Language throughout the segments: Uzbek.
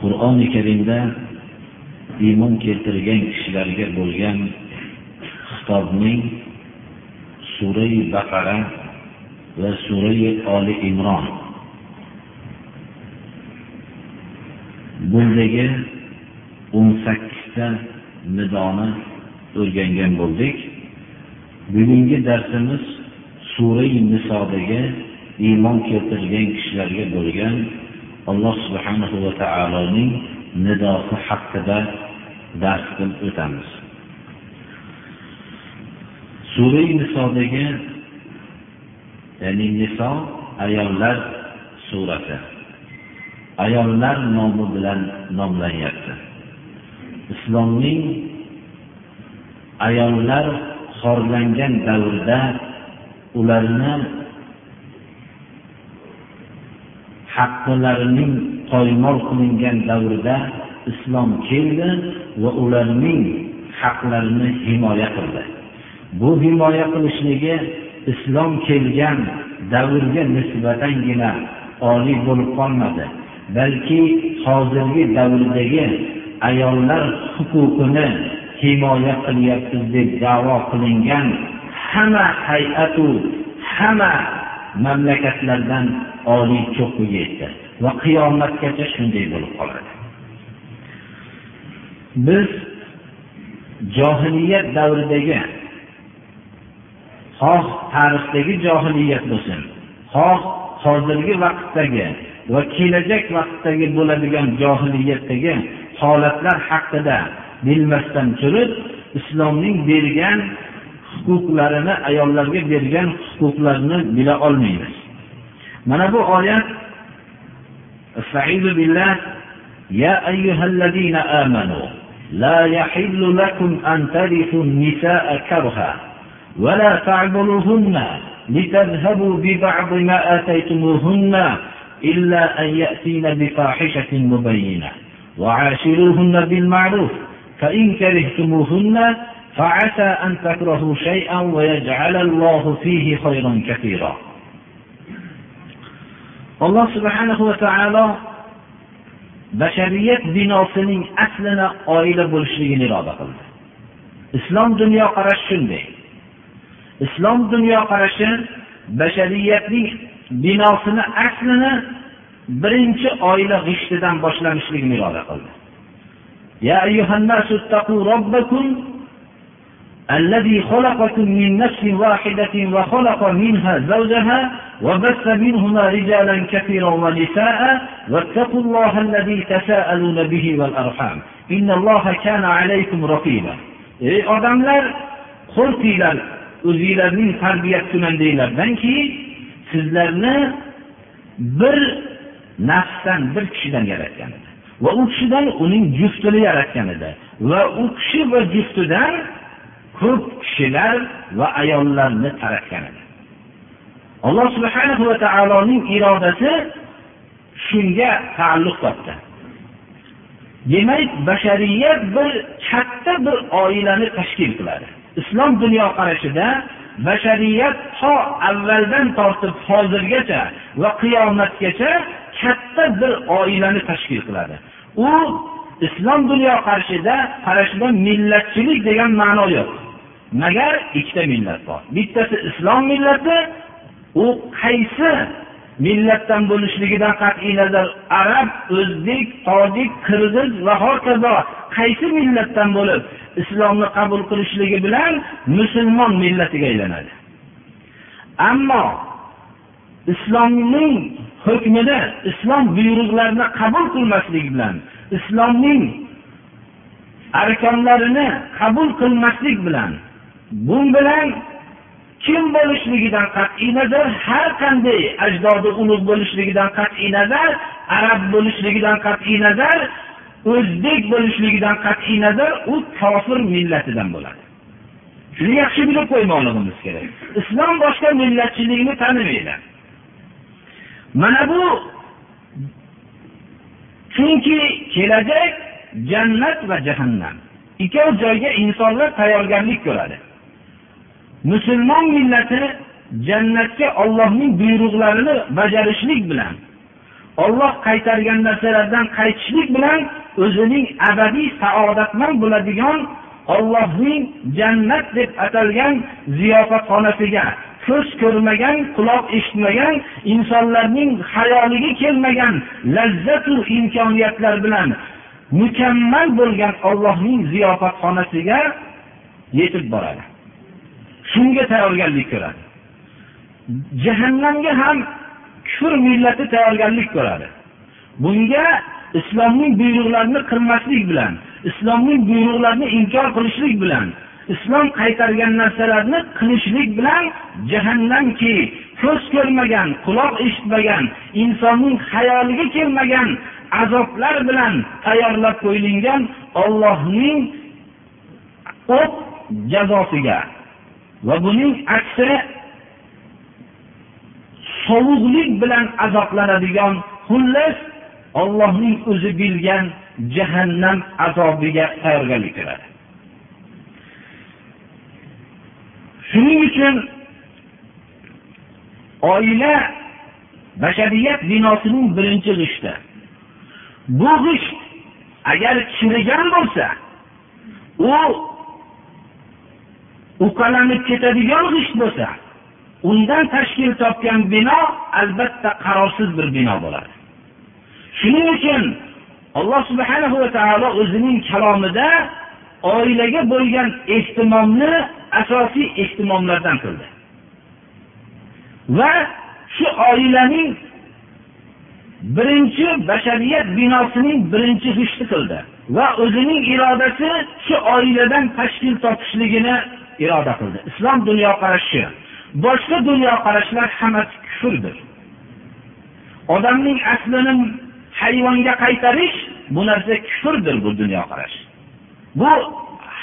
Qur'oni karimda iymon keltirgan kishilarga bo'lgan xitobning surai baqara va surai oli imron. Bundagi o'n sakkizta nidoni o'rgangan bo'ldik. Bugungi darsimiz surai nisodagi iymon keltirgan kishilarga bo'lgan alloh subhanahu va taoloning nidosi haqida dars qilib o'tamiz. Surai nisodagi ya'ni niso ayollar surati ayollar nomi bilan nomlanyapti. Islomning ayollar xorlangan davrda ularni haqqilarining poymol qilingan davrida islom keldi va ularning haqlarini himoya qildi. Bu himoya qilishligi islom kelgan davrga nisbatangina oliy bo'lib qolmadi balki hozirgi davrdagi ayollar huquqini himoya qilyapmiz deb davo qilingan hamma hay'atu hamma mamlakatlardan oliy cho'qqiga yetdi va qiyomatgacha shunday bo'lib qoladi. Biz johiliyat davridagi xoh tarixdagi johiliyat bo'lsin xoh hozirgi vaqtdagi va kelajak vaqtdagi bo'ladigan johiliyatdagi holatlar haqida bilmasdan turib islomning bergan huquqlarini ayollarga bergan huquqlarini bila olmaymiz. Mana bu oyat استعيذ بالله يا أيها الذين آمنوا لا يحل لكم أن ترثوا النساء كرها ولا تعبلوهن لتذهبوا ببعض ما آتيتموهن إلا أن يأتين بفاحشة مبينة وعاشروهن بالمعروف فإن كرهتموهن فعسى أن تكرهوا شيئا ويجعل الله فيه خيرا كثيرا alloh subhanahu va taolo bashariyat binosining aslini oila bo'lishligini iroda qildi islom dunyoqarashi shunday islom dunyoqarashi bashariyatning binosini aslini birinchi oila g'ishtidan boshlanishligini iroda qildi الذي خلقكم من نفس واحدة وخلق منها زوجها وبث منهما رجالا كثيرا ونساء واتقوا الله الذي تساءلون به والأرحام إن الله كان عليكم رقيبا ey odamlar qo'rqinglar o'zinglarning tarbiyat kunandanglardan keyin sizlarni bir nafsdan bir kishidan yaratgan edi va u kishidan uning juftini yaratgan edi va u kishi va juftidan ko'p kishilar va ayollarni taratgan edi. Alloh subhanahu va taoloning irodasi shunga taalluq topdi. Demak bashariyat bir katta bir oilani tashkil qiladi. Islom dunyoqarashida bashariyat to avvaldan tortib hozirgacha va qiyomatgacha katta bir oilani tashkil qiladi. U islom dunyoqarashida qarashida millatchilik degan ma'no yo'q. Magar ikkita millat bor. Bittasi islom millati u qaysi millatdan bo'lishligidan qat'iy nazar arab o'zbek tojik qirg'iz va hokazo qaysi millatdan bo'lib islomni qabul qilishligi bilan musulmon millatiga aylanadi. Ammo islomning hukmini islom buyruqlarini qabul qilmaslik bilan islomning arkonlarini qabul qilmaslik bilan bu bilan kim bo'lishligidan qat'iy nazar har qanday ajdodi ulug' bo'lishligidan qat'iy nazar arab bo'lishligidan qat'iy nazar o'zbek bo'lishligidan qat'iy nazar u kofir millatidan bo'ladi. Shuni yaxshi bilib qo'ymoqligimiz kerak. Islom boshqa millatchilikni tanimaydi. Mana bu chunki kelajak jannat va jahannam. Ikkov joyga insonlar tayyorgarlik ko'radi. Musulmon millati jannatga ollohning buyruqlarini bajarishlik bilan olloh qaytargan narsalardan qaytishlik bilan o'zining abadiy saodatmand bo'ladigan ollohning jannat deb atalgan ziyofatxonasiga ko'z ko'rmagan quloq eshitmagan insonlarning hayoliga kelmagan lazzatu imkoniyatlar bilan mukammal bo'lgan ollohning ziyofatxonasiga yetib boradi. Shunga tayyorgarlik ko'radi. Jahannamga ham kufr millati tayyorgarlik ko'radi. Bunga islomning buyruqlarini qilmaslik bilan islomning buyruqlarini inkor qilishlik bilan islom qaytargan narsalarni qilishlik bilan jahannamki ko'z ko'rmagan quloq eshitmagan insonning hayoliga kelmagan azoblar bilan tayyorlab qo'yilgan ollohning o't jazosiga va buning aksi sovuqlik bilan azoblanadigan xullas ollohning o'zi bilgan jahannam azobiga tayyorgarlik ko'radi shuning uchun oila bashariyat binosining birinchi g'ishti. Bu g'isht agar chirigan bo'lsa u uqalanib ketadigan g'isht bo'lsa undan tashkil topgan bino albatta qarorsiz bir bino bo'ladi. Shuning uchun alloh subhana va taolo o'zining kalomida oilaga bo'lgan ehtimomni asosiy ehtimomlardan qildi. Va shu oilaning birinchi bashariyat binosining birinchi g'ishti qildi va o'zining irodasi shu oiladan tashkil topishligini iroda qildi. Islom dunyoqarashi boshqa dunyoqarashlar hammasi kufrdir. Odamning aslini hayvonga qaytarish bu narsa kufrdir bu dunyoqarash. Bu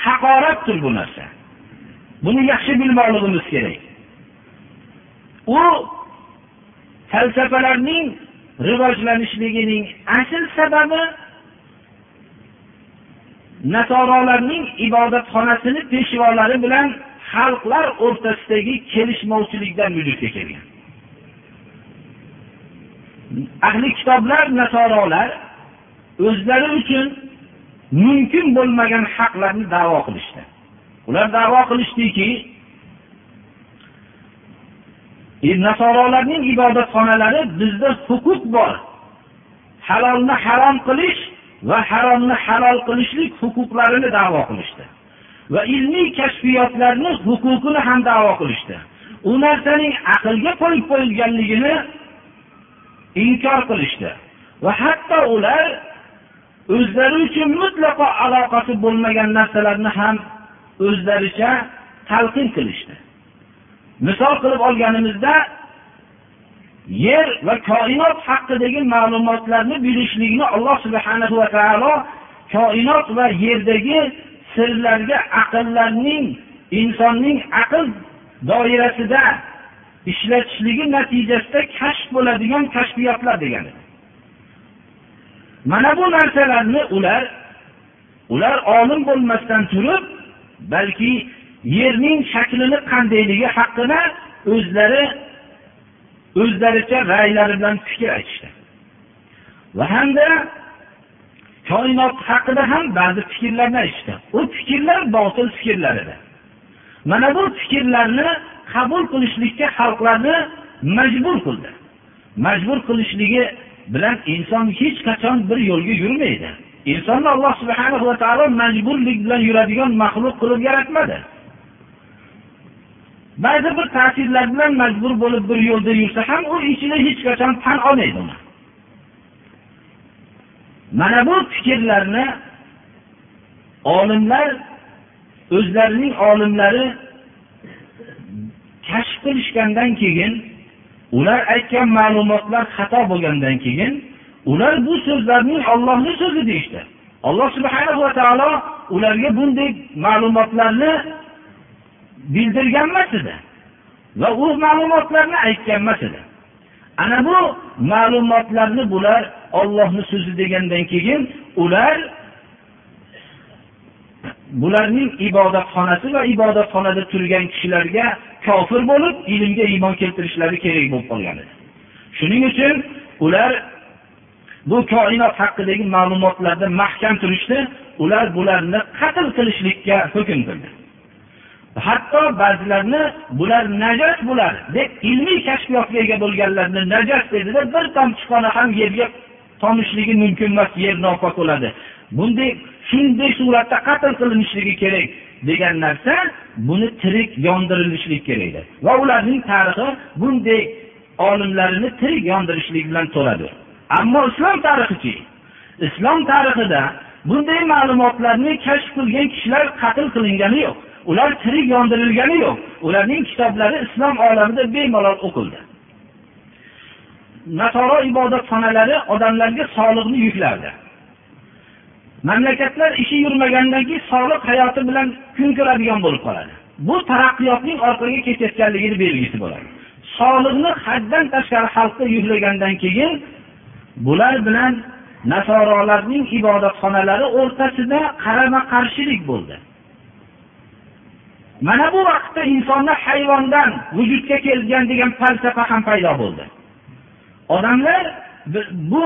haqoratdir bu narsa. Buni yaxshi bilmoqligimiz kerak. U falsafalarning rivojlanishligining asl sababi nasorolarning ibodatxonasini peshvolari bilan xalqlar o'rtasidagi kelishmovchilikdan vujudga kelgan. Ahli kitoblar nasorolar o'zlari uchun mumkin bo'lmagan haqlarni davo qilishdi. Ular davo qilishdiki e, nasorolarning ibodatxonalari bizda huquq bor. Halolni harom qilish va haromni halol qilishlik huquqlarini davo qilishdi. Va ilmiy kashfiyotlarni huquqini ham davo qilishdi. U narsaning aqlga qo'yib qo'yilganligini inkor qilishdi. Va hatto ular o'zlari uchun mutlaqo aloqasi bo'lmagan narsalarni ham o'zlaricha talqin qilishdi. Misol qilib olganimizda yer va koinot haqidagi ma'lumotlarni bilishlikni alloh subhana va taolo koinot va yerdagi sirlarga aqllarning insonning aql doirasida ishlatishligi natijasida kashf bo'ladigan kashfiyotlar degani. Mana bu narsalarni ular ular olim bo'lmasdan turib balki yerning shaklini qandayligi haqida o'zlari o'zlaricha raylari bilan fikr aytishdi. Va hamda koinot haqida ham ba'zi fikrlarni aytishdi. U fikrlar botil fikrlar edi. Mana bu fikrlarni qabul qilishlikka xalqlarni majbur qildi. Majbur qilishligi bilan inson hech qachon bir yo'lga yurmaydi. Insonni alloh subhanahu va taolo majburlik bilan yuradigan maxluq qilib yaratmadi. Ba'zi bir ta'sirlar bilan majbur bo'lib bir yo'lda yursa ham u ichida hech qachon tan olmaydi uni mana bu fikrlarni olimlar o'zlarining olimlari qilishgandan keyin ular aytgan ma'lumotlar xato bo'lgandan keyin ular bu so'zlarning Allohning so'zi deyishdi. Alloh subhanahu va taolo ularga bunday ma'lumotlarni bildirgan emas edi va u ma'lumotlarni aytgan emas edi. Ana bu ma'lumotlarni bular Allohning so'zi degandan keyin ular bularning ibodatxonasi va ibodatxonada turgan kishilarga kofir bo'lib ilmga iymon keltirishlari kerak bo'lib qolgan edi. Shuning uchun ular bu koinot haqidagi ma'lumotlarda mahkam turishdi, ular bularni qatl qilishlikka hukm qildi. Hatto ba'zilarni bular najas bular deb ilmiy kashfiyotga ega bo'lganlarni najas dedida bir tomchi qoni ham yerga tomishligi mumkin emas, yer nopok bo'ladi. Bunday shunday suratda qatl qilinishligi kerak degan narsa buni tirik yondirilishlik kerak edi. Va ularning tarixi bunday olimlarini tirik yondirishlik bilan to'ladi. Ammo islom tarixichi, islom tarixida bunday ma'lumotlarni kashf qilgan kishilar qatl qilingani yo'q. Ular tirik yondirilgani yo'q. Ularning kitoblari islom olamida bemalol o'qildi. Nasoro ibodatxonalari odamlarga soliqni yuklardi. Mamlakatlar ishi yurmagandan keyin soliq hayoti bilan kun ko'radigan bo'lib qoladi. Bu taraqqiyotning orqaga ketayotganligini belgisi bo'ladi. Soliqni haddan tashqari xalqqa yuklagandan keyin bular bilan nasorolarning ibodatxonalari o'rtasida qarama-qarshilik bo'ldi. Mana bu vaqtda insonni hayvondan vujudga kelgan degan falsafa ham paydo bo'ldi. Odamlar bu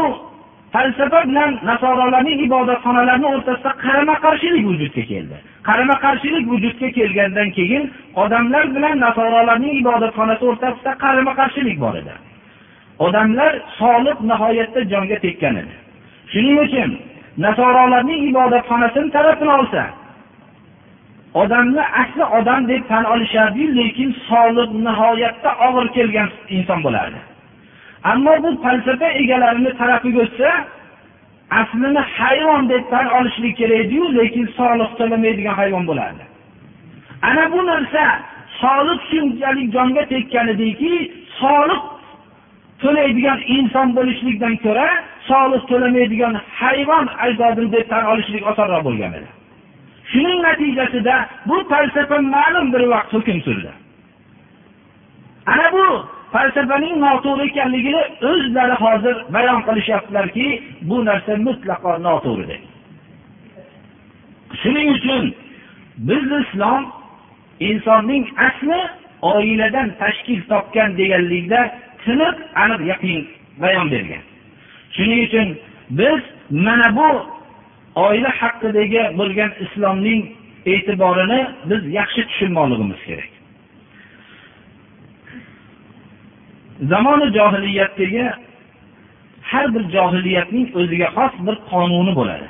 falsafa bilan nasorolarning ibodatxonalarini o'rtasida qarama-qarshilik vujudga keldi. Qarama-qarshilik vujudga kelgandan keyin odamlar bilan nasorolarning ibodatxonasi o'rtasida qarama-qarshilik bor edi. Odamlar soliq nihoyatda jonga tekkan edi. Shuning uchun nasorolarning ibodatxonasini tarafini olsa, odamni asli odam deb tan olishardi, lekin soliq nihoyatda og'ir kelgan inson bo'lardi. Ammo bu falsafa egalarini tarafiga o'tsa, aslini hayvon deb tan olishlik kerak edi-yu, lekin soliq to'lamaydigan hayvon bo'lardi. Ana bu narsa soliq shunchalik jonga tekkan ediki, soliq to'laydigan inson bo'lishlikdan ko'ra soliq to'lamaydigan hayvon ajdodini deb tan olishlik osonroq bo'lgan edi. Shuning natijasida bu falsafa ma'lum bir vaqt hukm surdi. Ana bu falsafaning noto'g'ri ekanligini o'zlari hozir bayon qilishyaptilarki, bu narsa mutlaqo noto'g'ri deb. Shuning uchun biz islom insonning asli oiladan tashkil topgan deganlikda tiniq aniq yaqin bayon bergan. Shuning uchun biz mana bu oila haqidagi bo'lgan islomning e'tiborini biz yaxshi tushunmoqligimiz kerak. Zamoni johiliyatdagi har bir johiliyatning o'ziga xos bir qonuni bo'ladi.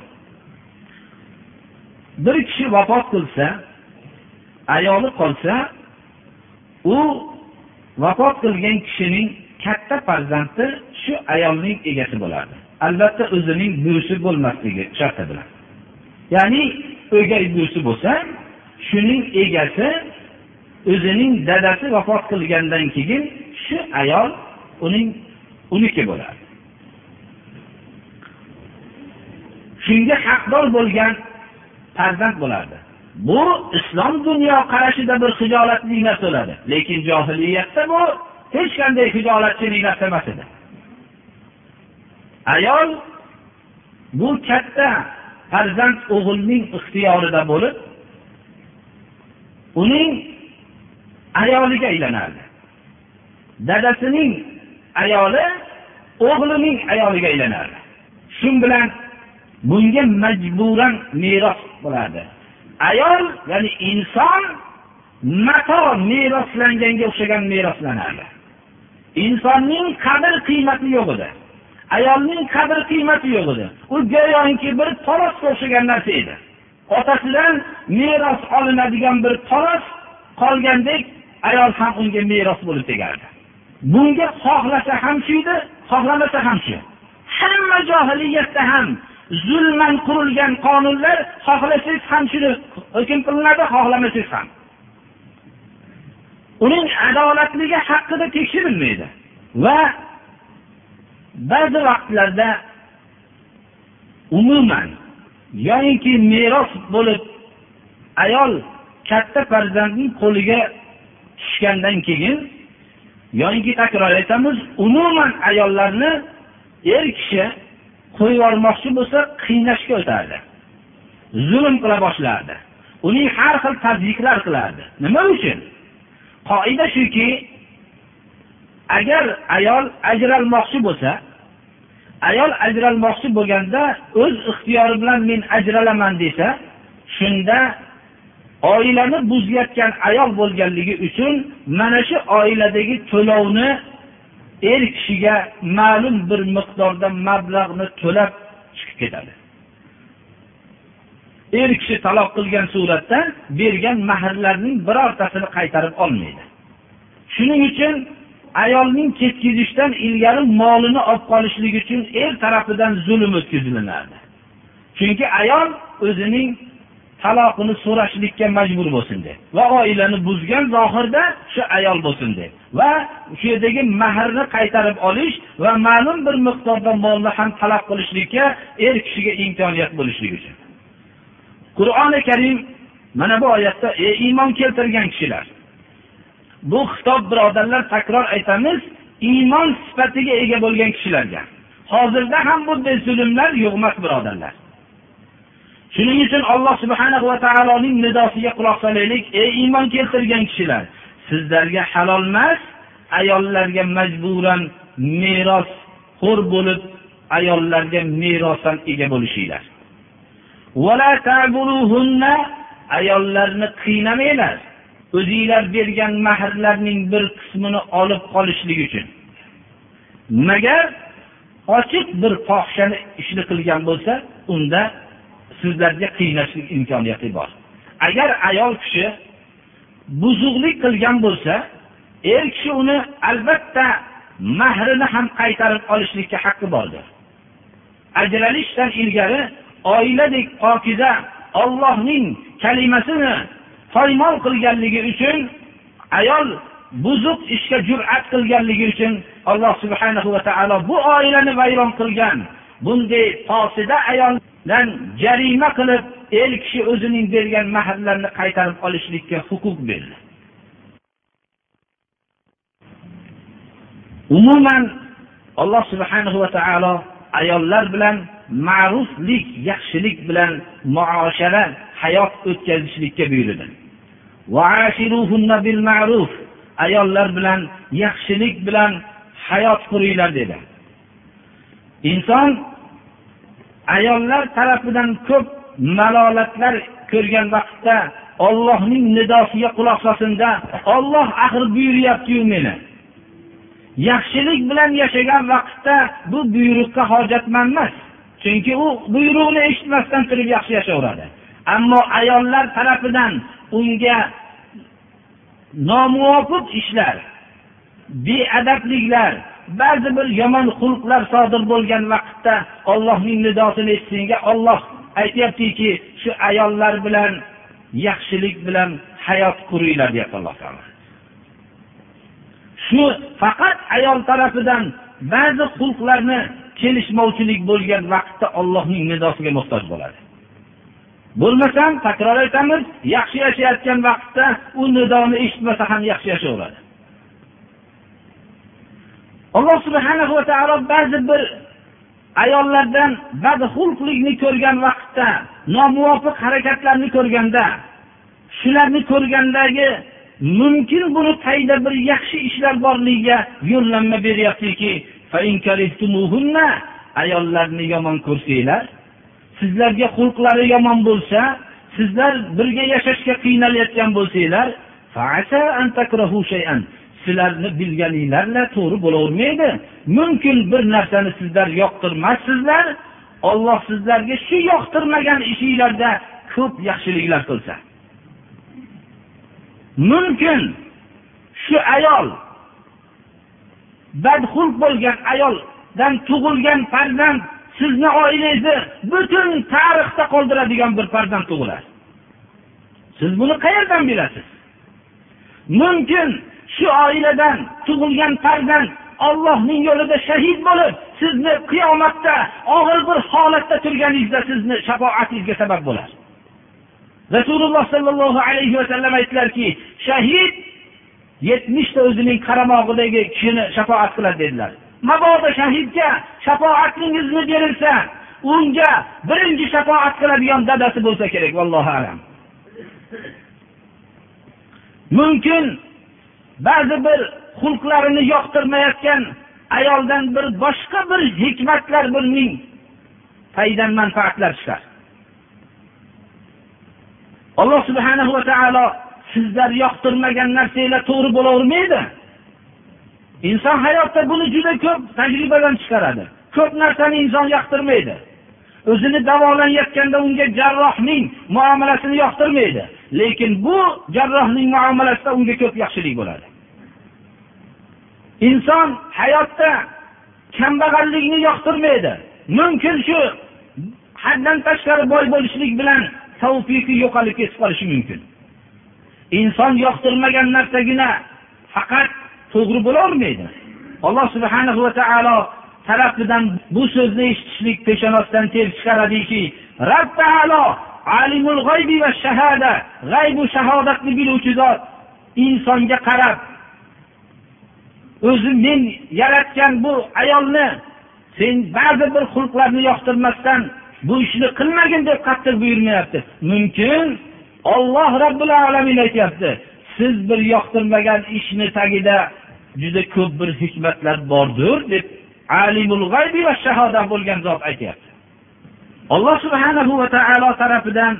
Bir kishi vafot qilsa, ayoli qolsa, u vafot qilgan kishining katta farzandi shu ayolning egasi bo'ladi. Albatta o'zining buvisi bo'lmasligi sharti bilan. Ya'ni o'gay buvisi bo'lsa, shuning egasi o'zining dadasi vafot qilgandan keyin shu ayol uning uniki bo'ladi. Shunga haqdor bo'lgan farzand bo'lardi. Bu islom dunyo qarashida bir hijolatli narsa bo'ladi. Lekin johiliyatda bu hech qanday hijolatchilik narsa emas edi. Ayol bu katta farzand o'g'ilning ixtiyorida bo'lib, uning ayoliga aylanardi. Dadasining ayoli o'g'lining ayoliga aylanardi. shu bilan bunga majburan meros bo'ladi. Ayol, ya'ni inson mato meroslanganga o'xshagan meroslanadi. Insonning qadr qiymati yo'q edi. Ayolning qadr qiymati yo'q edi. U go'yoki bir torosga o'xshagan narsa edi. Otasidan meros olinadigan bir toros qolgandek, ayol ham unga meros bo'lib tegardi. Bunga xohlasa ham shu edi, xohlamasa ham shu. Hamma johiliyatda ham zulman qurilgan qonunlar xohlasangiz ham shuni hukm qilinadi, xohlamasangiz ham. uning adolatligi haqida tekshirilmaydi va ba'zi vaqtlarda umuman yoyinki meros bo'lib ayol katta farzandning qo'liga tushgandan keyin yoyinki takror aytamiz umuman ayollarni er kishi qo'yib yubormoqchi bo'lsa qiynashga o'tardi zulm qila boshlardi uning har xil tazyiqlar qilardi. Nima uchun? Qoida shuki agar ayol ajralmoqchi bo'lsa ayol ajralmoqchi bo'lganda o'z ixtiyori bilan men ajralaman desa shunda oilani buzayotgan ayol bo'lganligi uchun mana shu oiladagi to'lovni er kishiga ma'lum bir miqdorda mablag'ni to'lab chiqib ketadi. Er kishi taloq qilgan suratda bergan mahrlarning birortasini qaytarib olmaydi. Shuning uchun ayolning ketkizishdan ilgari molini olib qolishlik uchun er tarafidan zulm o'tkazilinardi chunki ayol o'zining taloqini so'rashlikka majbur bo'lsin deb va oilani buzgan zohirda shu ayol bo'lsin deb va shu yerdagi mahrni qaytarib olish va ma'lum bir miqdorda molni ham talab qilishlikka er kishiga imkoniyat bo'lishligi uchun. Qur'oni karim mana bu oyatda ey iymon keltirgan kishilar bu xitob birodarlar takror aytamiz iymon sifatiga ega bo'lgan kishilarga. Hozirda ham bunday zulmlar yo'q emas birodarlar. Shuning uchun alloh subhana va taoloning nidosiga quloq solaylik ey iymon keltirgan kishilar. Sizlarga halol emas ayollarga majburan merosxo'r bo'lib ayollarga merosdan ega bo'lishinglar. Ayollarni qiynamanglar. O'zinglar bergan mahrlarning bir qismini olib qolishlik uchun. Magar ochiq bir fohishani ishni qilgan bo'lsa unda sizlarga qiynashlik imkoniyati bor. Agar ayol kishi buzuqlik qilgan bo'lsa er kishi uni albatta mahrini ham qaytarib olishlikka haqqi bordir. Ajralishdan ilgari oiladek pokiza ollohning kalimasini poymol qilganligi uchun ayol buzuq ishga jur'at qilganligi uchun alloh subhanahu va taolo bu oilani vayron qilgan. Bunday posida ayoldan jarima qilib er kishi o'zining bergan mahrlarni qaytarib olishlikka huquq berdi. Umuman alloh subhanahu va taolo ayollar bilan ma'ruflik yaxshilik bilan muoshara hayot o'tkazishlikka buyurdi. Ayollar bilan yaxshilik bilan hayot quringlar dedi. Inson ayollar tarafidan ko'p malolatlar ko'rgan vaqtda ollohning nidosiga quloq solsinda olloh axir buyuryaptiyu meni. Yaxshilik bilan yashagan vaqtda bu buyruqqa hojatmand emas chunki u buyruqni eshitmasdan turib yaxshi yashayveradi ammo ayollar tarafidan unga nomuvofiq ishlar beadabliklar ba'zi bir yomon xulqlar sodir bo'lgan vaqtda ollohning nidosini eshitsinga olloh aytyaptiki shu ayollar bilan yaxshilik bilan hayot quringlar deyapti alloh taolo. Shu faqat ayol tarafidan ba'zi xulqlarni kelishmovchilik bo'lgan vaqtda ollohning nidosiga muhtoj bo'ladi. Bo'lmasam takror aytamiz yaxshi yashayotgan vaqtda u nidoni eshitmasa ham yaxshi yashayveradi alloh subhana va taolo ba'zi bir ayollardan badxulqlikni ko'rgan vaqtda nomuvofiq harakatlarni ko'rganda shularni ko'rgandagi mumkin buni tagida bir yaxshi ishlar borligiga yo'llanma beryaptiki ayollarni yomon ko'rsanglar sizlarga xulqlari yomon bo'lsa sizlar birga yashashga qiynalayotgan bo'lsanglar sizlarni bilganinglar to'g'ri bo'lavermaydi. Mumkin bir narsani sizlar yoqtirmassizlar olloh sizlarga shu yoqtirmagan ishinglarda ko'p yaxshiliklar qilsa. Mumkin shu ayol badxulq bo'lgan ayoldan tug'ilgan farzand sizni oilangizni butun tarixda qoldiradigan bir farzand tug'iladi siz buni qayerdan bilasiz mumkin shu oiladan tug'ilgan farzand Allohning yo'lida shahid bo'lib, sizni qiyomatda og'ir bir holatda turganingizda sizni shafoatingizga sabab bo'ladi. Rasululloh sallallohu alayhi va sallam aytdilarki, shahid 70 ta o'zining qaramog'idagi kishini shafoat qiladi dedilar. Mabodo shahidga shafoatingizni berilsa, unga birinchi shafoat qiladigan dadasi bo'lsa kerak, vallohu alam. Mumkin ba'zi bir xulqlarini yoqtirmayotgan ayoldan bir boshqa bir hikmatlar birning fayda manfaatlar chiqar alloh subhanahu va taolo sizlar yoqtirmagan narsanglar to'g'ri bo'lavermaydi inson hayotda buni juda ko'p tajribadan chiqaradi. Ko'p narsani inson yoqtirmaydi. O'zini davolanayotganda unga jarrohning muomalasini yoqtirmaydi. Lekin bu jarrohning muomalasida unga ko'p yaxshilik bo'ladi. Inson hayotda kambag'allikni yoqtirmaydi. Mumkin shu haddan tashqari boy bo'lishlik bilan tavfiqi yo'qolib ketib qolishi mumkin. Inson yoqtirmagan narsagina faqat to'g'ri bo'lolmaydi alloh subhanahu va taolo tarafidan bu so'zni eshitishlik peshonasidan ter chiqaradiki rab taolo alimul g'aybi va shahada g'aybu shahodatni biluvchi zot insonga qarab o'zi men yaratgan bu ayolni sen ba'zi bir xulqlarni yoqtirmasdan bu ishni qilmagin deb qattiq buyurmayapti. Mumkin olloh robbil alamin aytyapti. siz bir yoqtirmagan ishni tagida juda ko'p bir hikmatlar bordir deb alimul g'aybi va shahoda bo'lgan zot aytyapti alloh subhanahu va taolo tarafidan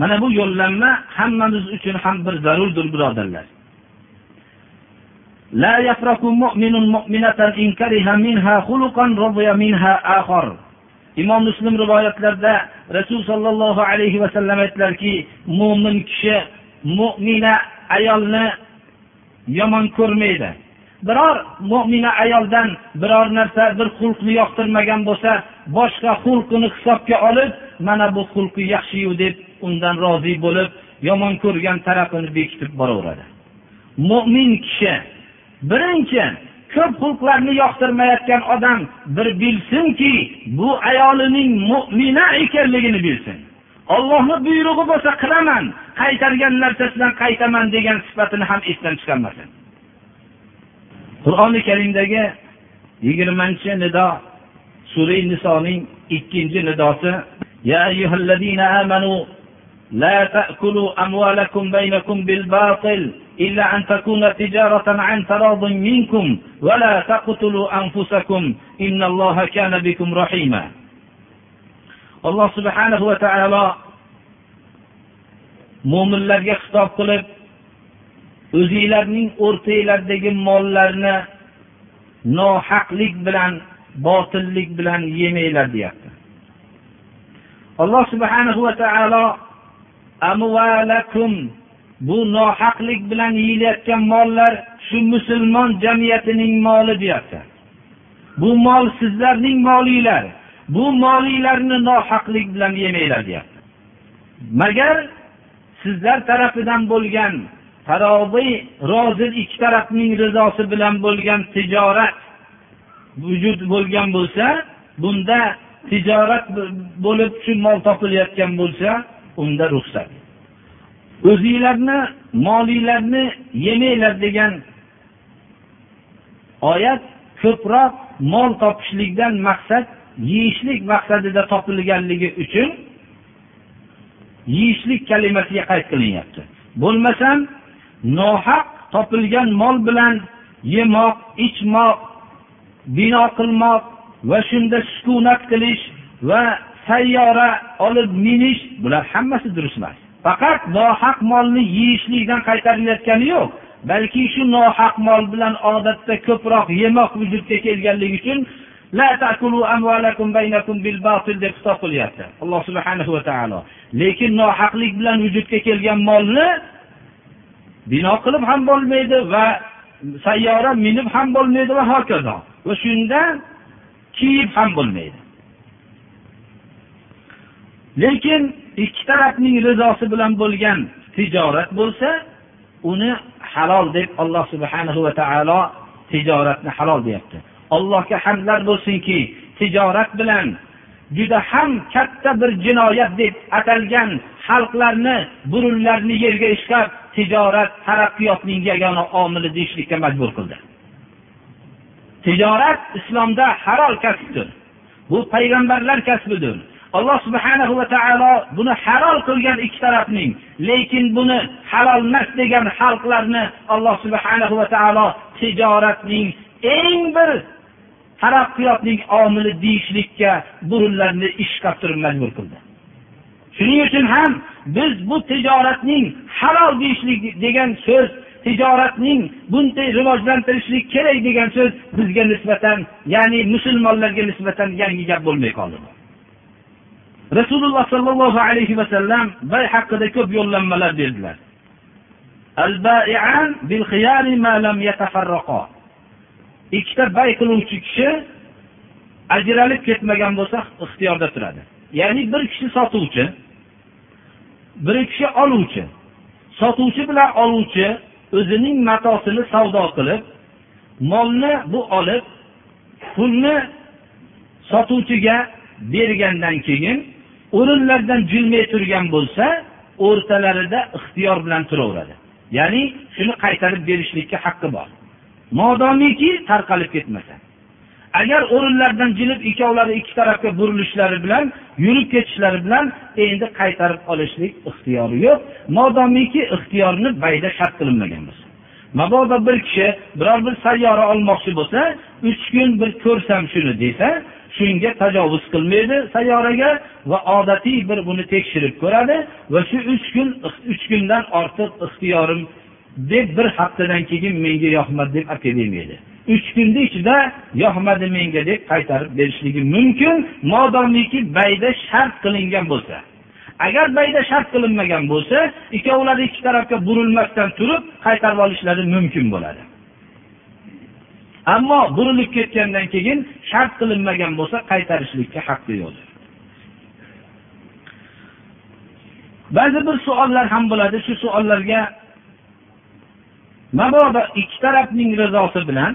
mana bu yo'llanma hammamiz uchun ham bir zarurdir birodarlar لا يفرق مؤمن مؤمنة إن كره منها خلقا رضي منها آخر imom muslim rivoyatlarida rasul sollallohu alayhi vasallam aytdilarki mo'min kishi mo'mina ayolni yomon ko'rmaydi. Biror mo'mina ayoldan biror narsa bir xulqni yoqtirmagan bo'lsa boshqa xulqini hisobga olib mana bu xulqi yaxshiyu deb undan rozi bo'lib yomon ko'rgan tarafini bekitib boraveradi. Mo'min kishi birinchi ko'p xulqlarni yoqtirmayotgan odam bir bilsinki bu ayolining mo'mina ekanligini bilsin. ollohni buyrug'i bo'lsa qilaman qaytargan narsasidan qaytaman degan sifatini ham esdan chiqarmasin qur'oni karimdagi yigirmanchi nido sura nisoning ikkinchi nidosi يا أيها الذين آمنوا لا تأكلوا أموالكم بينكم بالباطل إلا أن تكون تجارة عن تراض منكم ولا تقتلوا أنفسكم إن الله كان بكم رحيما alloh subhana va taolo mo'minlarga xitob qilib o'zinglarning o'rtanglardagi mollarni nohaqlik bilan botillik bilan yemanglar deyapti. Alloh subhana va taolo amvalakum bu nohaqlik bilan yeyilayotgan mollar shu musulmon jamiyatining moli deyapti. Bu mol sizlarning molinglar. Bu molinglarni nohaqlik bilan yemanglar deyapti. Magar sizlar tarafidan bo'lgan taroviy rozi ikki tarafning rizosi bilan bo'lgan tijorat vujud bo'lgan bo'lsa bunda tijorat bo'lib shu mol topilayotgan bo'lsa unda ruxsat. O'zinglarni molinglarni yemanglar degan oyat ko'proq mol topishlikdan maqsad yeyishlik maqsadida topilganligi uchun yeyishlik kalimasiga qayd qilinyapti. Bo'lmasam nohaq topilgan mol bilan yemoq ichmoq bino qilmoq va shunda sukunat qilish va sayyora olib minish bular hammasi durust emas. Faqat nohaq molni yeyishlikdan qaytarilayotgani yo'q balki shu nohaq mol bilan odatda ko'proq yemoq vujudga kelganligi uchun deb xitob qilyapti. Alloh subhana va taolo. Lekin nohaqlik bilan vujudga kelgan molni bino qilib ham bo'lmaydi va sayyora minib ham bo'lmaydi va hokazo. Va shundan kiyib ham bo'lmaydi. Lekin ikki tarafning rizosi bilan bo'lgan tijorat bo'lsa uni halol deb alloh subhanahu va taolo tijoratni halol deyapti. Allohga hamdlar bo'lsinki tijorat bilan juda ham katta bir jinoyat deb atalgan xalqlarni burunlarini yerga ishqab tijorat taraqqiyotning yagona omili deyishlikka majbur qildi. Tijorat islomda halol kasbdir. Bu payg'ambarlar kasbidir. Alloh subhanahu va taolo buni halol qilgan ikki tarafning lekin buni halolmas degan xalqlarni alloh subhanahu va taolo tijoratning eng bir taraqqiyotning omili deyishlikka burunlarini ishqab turib majbur qildi. Shuning uchun ham biz bu tijoratning halol deyishlik degan so'z tijoratning bunday rivojlantirishlik kerak degan so'z bizga nisbatan ya'ni musulmonlarga nisbatan yangi gap bo'lmay qoldi. Rasululloh sollallohu alayhi vasallam bay haqida ko'p yo'llanmalar berdilar. Ikkita bay qiluvchi kishi ajralib ketmagan bo'lsa ixtiyorda turadi. Ya'ni bir kishi sotuvchi bir kishi oluvchi. Sotuvchi bilan oluvchi o'zining matosini savdo qilib molni bu olib pulni sotuvchiga bergandan keyin o'rinlardan jilmay turgan bo'lsa o'rtalarida ixtiyor bilan turaveradi. Ya'ni shuni qaytarib berishlikka haqqi bor. Modomiki tarqalib ketmasa agar o'rinlaridan jilib ikkovlari ikki tarafga burilishlari bilan yurib ketishlari bilan endi qaytarib olishlik ixtiyori yo'q. Modomiki ixtiyorni bayda shart qilinmagan bo'lsa mabodo bir kishi biror bir sayyora olmoqchi bo'lsa uch kun bir ko'rsam shuni desa shunga tajovuz qilmaydi sayyoraga va odatiy bir buni tekshirib ko'radi va shu uch kun uch kundan ortiq ixtiyorim deb bir haftadan keyin menga yoqmadi deb olib kelmaydi uch kunni ichida yoqmadi menga deb qaytarib berishligi mumkin modomiki bayda shart qilingan bo'lsa. Agar bayda shart qilinmagan bo'lsa ikkovlari ikki tarafga burilmasdan turib qaytarib olishlari mumkin bo'ladi. Ammo burilib ketgandan keyin shart qilinmagan bo'lsa qaytarishlikka haqqi yo'qdir ba'zi bir savollar ham bo'ladi. Shu savollarga mabodo ikki tarafning rizosi bilan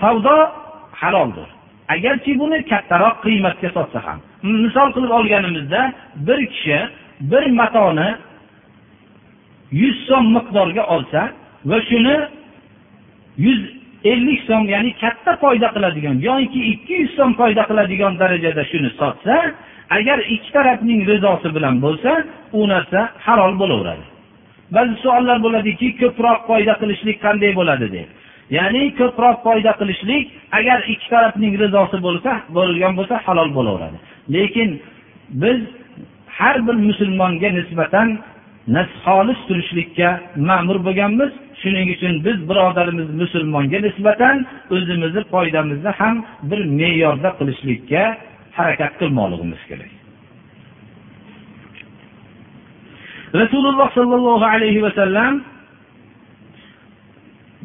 savdo haloldir. Agarki buni kattaroq qiymatga sotsa ham. Misol qilib olganimizda bir kishi bir matoni yuz so'm miqdorga olsa va shuni yuz ellik so'm ya'ni katta foyda qiladigan yoki ikki yuz so'm foyda qiladigan darajada shuni sotsa agar ikki tarafning rizosi bilan bo'lsa u narsa halol bo'laveradi. Ba'zi savollar bo'ladiki ko'proq foyda qilishlik qanday bo'ladi deb. Ya'ni ko'proq foyda qilishlik agar ikki tarafning rizosi bo'lsa bo'lgan bo'lsa halol bo'laveradi. Lekin biz har bir musulmonga nisbatan xolis turishlikka ma'mur bo'lganmiz. Shuning uchun biz birodarimiz musulmonga nisbatan o'zimizni foydamizni ham bir me'yorda qilishlikka harakat qilmoqligimiz kerak. Rasululloh sollallohu alayhi vasallam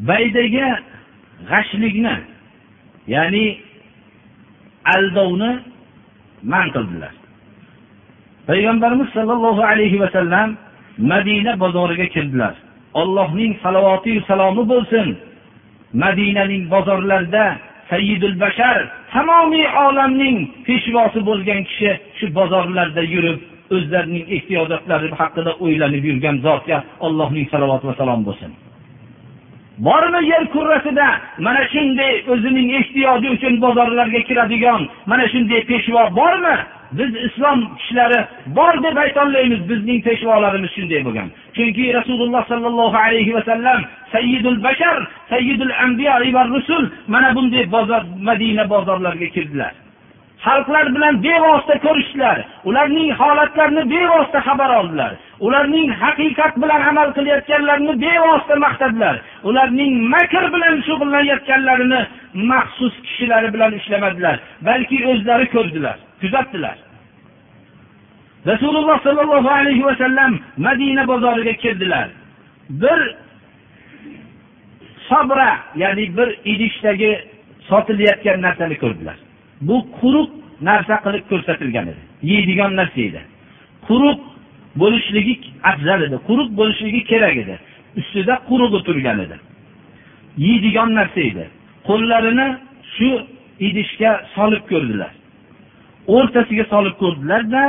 baydaga g'ashlikni ya'ni aldovni man qildilar. Payg'ambarimiz sollallohu alayhi vasallam madina bozoriga kirdilar. Ollohning salovati salomi bo'lsin. Madinaning bozorlarida sayyidul bashar tamomiy olamning peshvosi bo'lgan kishi shu bozorlarda yurib o'zlarining ehtiyojotlari haqida o'ylanib yurgan zotga allohning salovati va salom bo'lsin. Bormi yer kurrasida mana shunday o'zining ehtiyoji uchun bozorlarga kiradigan mana shunday peshvo bormi? Biz islom kishilari bor deb aytolmaymiz bizning peshvolarimiz shunday bo'lgan. Chunki rasululloh sollallohu alayhi vasallam sayyidul bashar sayyidul anbiya va rusul mana bunday bozor madina bozorlariga kirdilar. Xalqlar bilan bevosita ko'rishdilar. Ularning holatlarini bevosita xabar oldilar. Ularning haqiqat bilan amal qilayotganlarini bevosita maqtadilar. Ularning makr bilan shug'ullanayotganlarini maxsus kishilari bilan ishlamadilar. Balki o'zlari ko'rdilar kuzatdilar. Rasululloh sollallohu alayhi vasallam madina bozoriga kirdilar bir sobra ya'ni bir idishdagi sotilayotgan narsani ko'rdilar. Bu quruq narsa qilib ko'rsatilgan edi. Yeydigan narsa edi. Quruq bo'lishligi afzal edi. Quruq bo'lishligi kerak edi. Ustida qurug'i turgan edi. Yeydigan narsa edi. Qo'llarini shu idishga solib ko'rdilar. O'rtasiga solib ko'rdilarda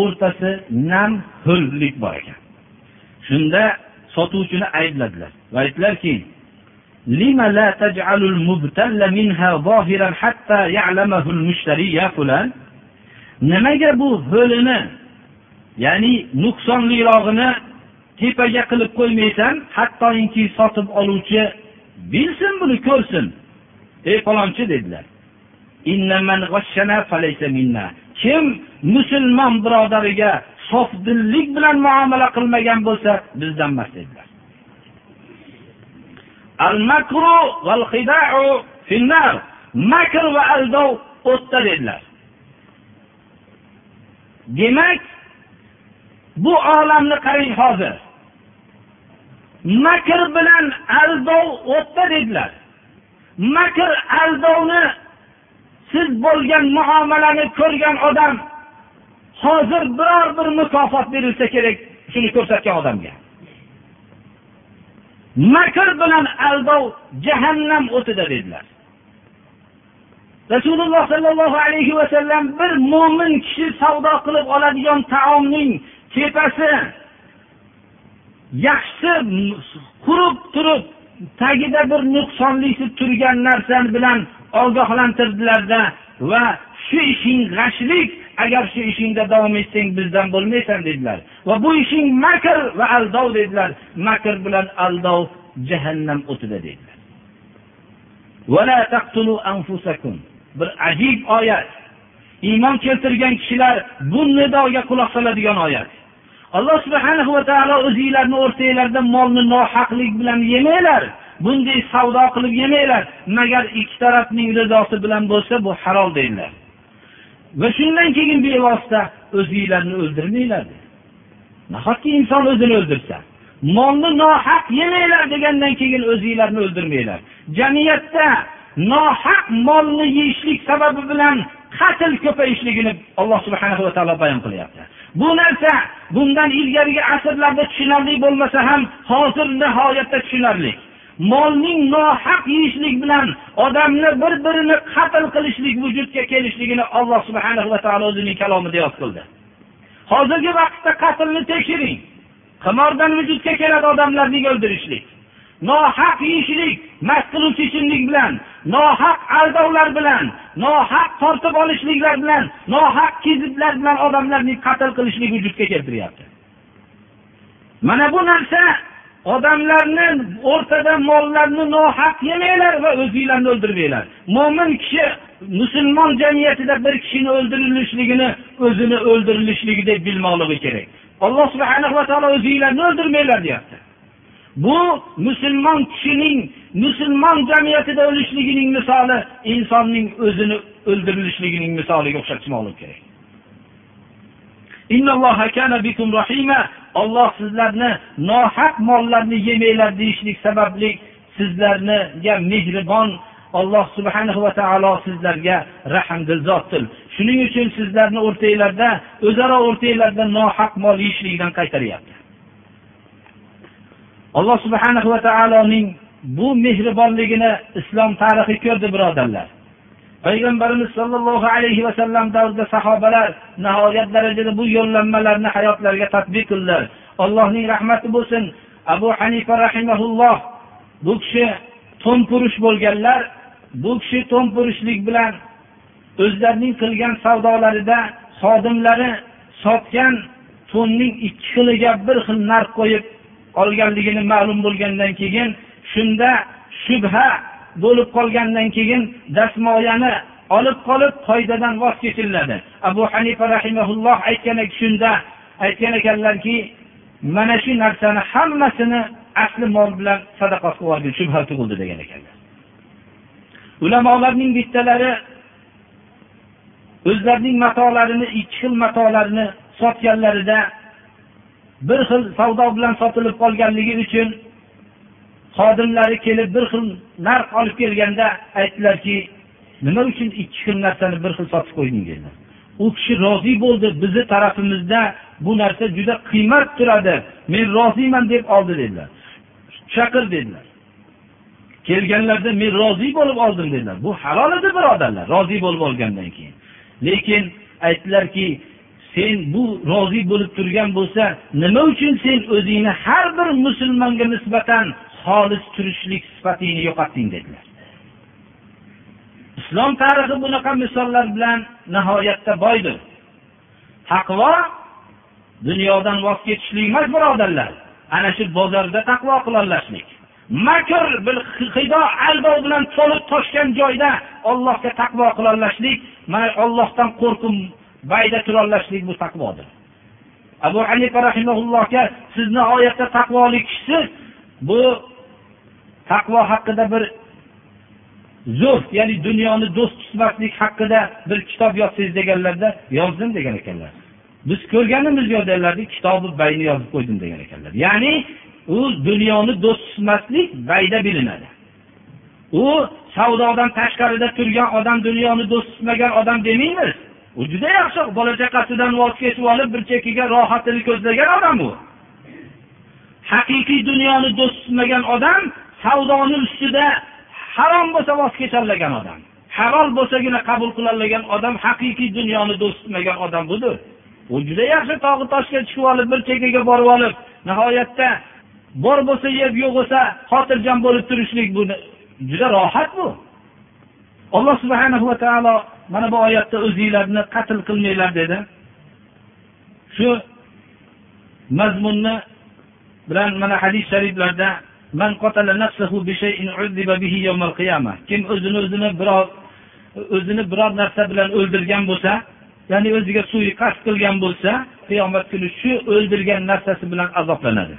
o'rtasi nam ho'llik bor ekan. Shunda sotuvchini aybladilar va aytdilarki لم لا تجعل المبتل منها ظاهرا حتى يعلمه المشتري يا فلان nimaga bu ho'lini ya'ni nuqsonlirog'ini tepaga qilib qo'ymaysan hattoki sotib oluvchi bilsin buni ko'rsin ey falonchi dedilar kim musulmon birodariga sofdillik bilan muomala qilmagan bo'lsa bizdan emas dedilar Al-makru val xida'u finnar. Makr va aldov o'tda dedilar. Demak, bu olamni qarang hozir. Makr bilan aldov o'tda dedilar. Makr aldovni siz bo'lgan muomalani ko'rgan odam hozir biror bir mukofot berilsa kerak shuni ko'rsatgan odamga. Makr bilan aldov jahannam o'tida dedilar. Rasululloh sollallohu alayhi vasallam bir mo'min kishi savdo qilib oladigan taomning tepasi yaxshisi qurib turib tagida bir nuqsonlisi turgan narsa bilan ogohlantirdilarda va shu ishing g'ashlik agar shu ishingda davom etsang bizdan bo'lmaysan dedilar. Va bu ishing makr va aldov dedilar. Makr bilan aldov jahannam o'tida dedilar. Bir ajib oyat. Iymon keltirgan kishilar bu nidoga quloq soladigan oyat. Alloh subhana va taolo o'zinglarni o'rtanglarda molni nohaqlik bilan yemanglar. Bunday savdo qilib yemanglar. Magar ikki tarafning rizosi bilan bo'lsa bu halol deydilar va shundan keyin bevosita o'zinglarni o'ldirmanglar nahotki inson o'zini o'ldirsa? Molni nohaq yemanglar degandan keyin o'zinglarni o'ldirmanglar. Jamiyatda nohaq molni yeyishlik sababi bilan qatl ko'payishligini alloh subhana va taolo bayon qilyapti. Bu narsa bundan ilgarigi asrlarda tushunarli bo'lmasa ham hozir nihoyatda tushunarli. Molning nohaq yeyishlik bilan odamni bir birini qatl qilishlik vujudga kelishligini alloh subhana va taolo o'zining kalomida yod qildi. Hozirgi vaqtda qatlni tekshiring. Qimordan vujudga keladi odamlarni o'ldirishlik? Nohaq yeyishlik mast qiluvchi ichimlik bilan nohaq aldovlar bilan nohaq tortib olishliklar bilan nohaq keziblar bilan odamlarni qatl qilishlik vujudga keltiryapti. Mana bu narsa odamlarni o'rtada mollarni nohaq yemanglar va o'zinglarni o'ldirmanglar. Mo'min kishi musulmon jamiyatida bir kishini o'ldirilishligini o'zini o'ldirilishligidek deb bilmoqligi kerak. Alloh subhana va taolo o'zinglarni o'ldirmanglar deyapti. Bu musulmon kishining musulmon jamiyatida o'lishligining misoli insonning o'zini o'ldirilishligining misoliga o'xshatishmoqlik kerak. Olloh sizlarni nohaq mollarni yemanglar deyishlik sababli sizlarniga mehribon alloh subhanahu va taolo sizlarga rahmdil zotdir. Shuning uchun sizlarni o'rtanglarda o'zaro o'rtanglarda nohaq mol yeyishlikdan qaytaryapti. Alloh subhanahu va taoloning bu mehribonligini islom tarixi ko'rdi birodarlar. Payg'ambarimiz sollallohu alayhi vasallam davrida sahobalar nihoyat darajada bu yo'llanmalarni hayotlariga tadbiq qildilar. Allohning rahmati bo'lsin. Abu hanifa rahimaulloh bu kishi to'mpurish bo'lganlar bu kishi to'mpurishlik bilan o'zlarining qilgan savdolarida xodimlari sotgan to'nning ikki xiliga bir xil narx qo'yib olganligini ma'lum bo'lgandan keyin shunda shubha bo'lib qolgandan keyin dasmoyani olib qolib qoidadan voz kechiladi. Abu hanifa rahimaulloh aytgan shunda aytgan ekanlarki mana shu narsani hammasini asli mol bilan sadaqa qilib yuborgin shubha tug'ildi degan ekanlar. Ulamolarning bittalari o'zlarining matolarini ikki xil matolarini sotganlarida bir xil savdo bilan sotilib qolganligi uchun xodimlari kelib bir xil narx olib kelganda aytdilarki nima uchun ikki xil narsani bir xil sotib qo'yding dedilar u kishi rozi bo'ldi bizni tarafimizda bu narsa juda qiymat turadi men roziman deb oldi dedilar. Chaqir dedilar. Kelganlarda men rozi bo'lib oldim dedilar. Bu halol edi birodarlar rozi bo'lib olgandan keyin. Lekin aytdilarki sen bu rozi bo'lib turgan bo'lsa nima uchun sen o'zingni har bir musulmonga nisbatan xolis turishlik sifatingni yo'qotding dedilar. Islom tarixi bunaqa misollar bilan nihoyatda boydir. Taqvo dunyodan voz kechishlik emas birodarlar. Ana shu bozorda taqvo qilolashlik makr bir hido aldov bilan to'lib toshgan joyda ollohga taqvo qilolashlik mana ollohdan qo'rqib bayda turolashlik bu taqvodir. Abu hanifa rahimaullohga siz nihoyatda taqvoli kishisiz bu taqvo haqida bir zo'r ya'ni dunyoni do'st tutmaslik haqida bir kitob yozsangiz deganlarda yozdim degan ekanlar. Biz ko'rganimiz yo'q dedilardi kitobi bayni yozib qo'ydim degan ekanlar. Ya'ni u dunyoni do'st tutmaslik bayda bilinadi. U savdodan tashqarida turgan odam dunyoni do'st tutmagan odam demaymiz u juda yaxshi bola chaqasidan voz kechib olib bir chekkaga rohatini ko'zlagan odam u haqiqiy dunyoni do'st tutmagan odam savdoni ustida harom bo'lsa voz kecholmagan odam halol bo'lsagina qabul qilolmagan odam haqiqiy dunyoni do'st tutmagan odam budir u juda yaxshi tog'i toshga chiqib olib bir chekkaga borib olib nihoyatda bor bo'lsa yeb yo'q bo'lsa xotirjam bo'lib turishlik bu juda rohat bu. Alloh subhana va taolo mana bu oyatda o'zinglarni qatl qilmanglar dedi. Shu mazmunni bilan mana hadis shariflarda kim o'zini o'zini biror o'zini biror narsa bilan o'ldirgan bo'lsa ya'ni o'ziga suiqasd qilgan bo'lsa qiyomat kuni shu o'ldirgan narsasi bilan azoblanadi.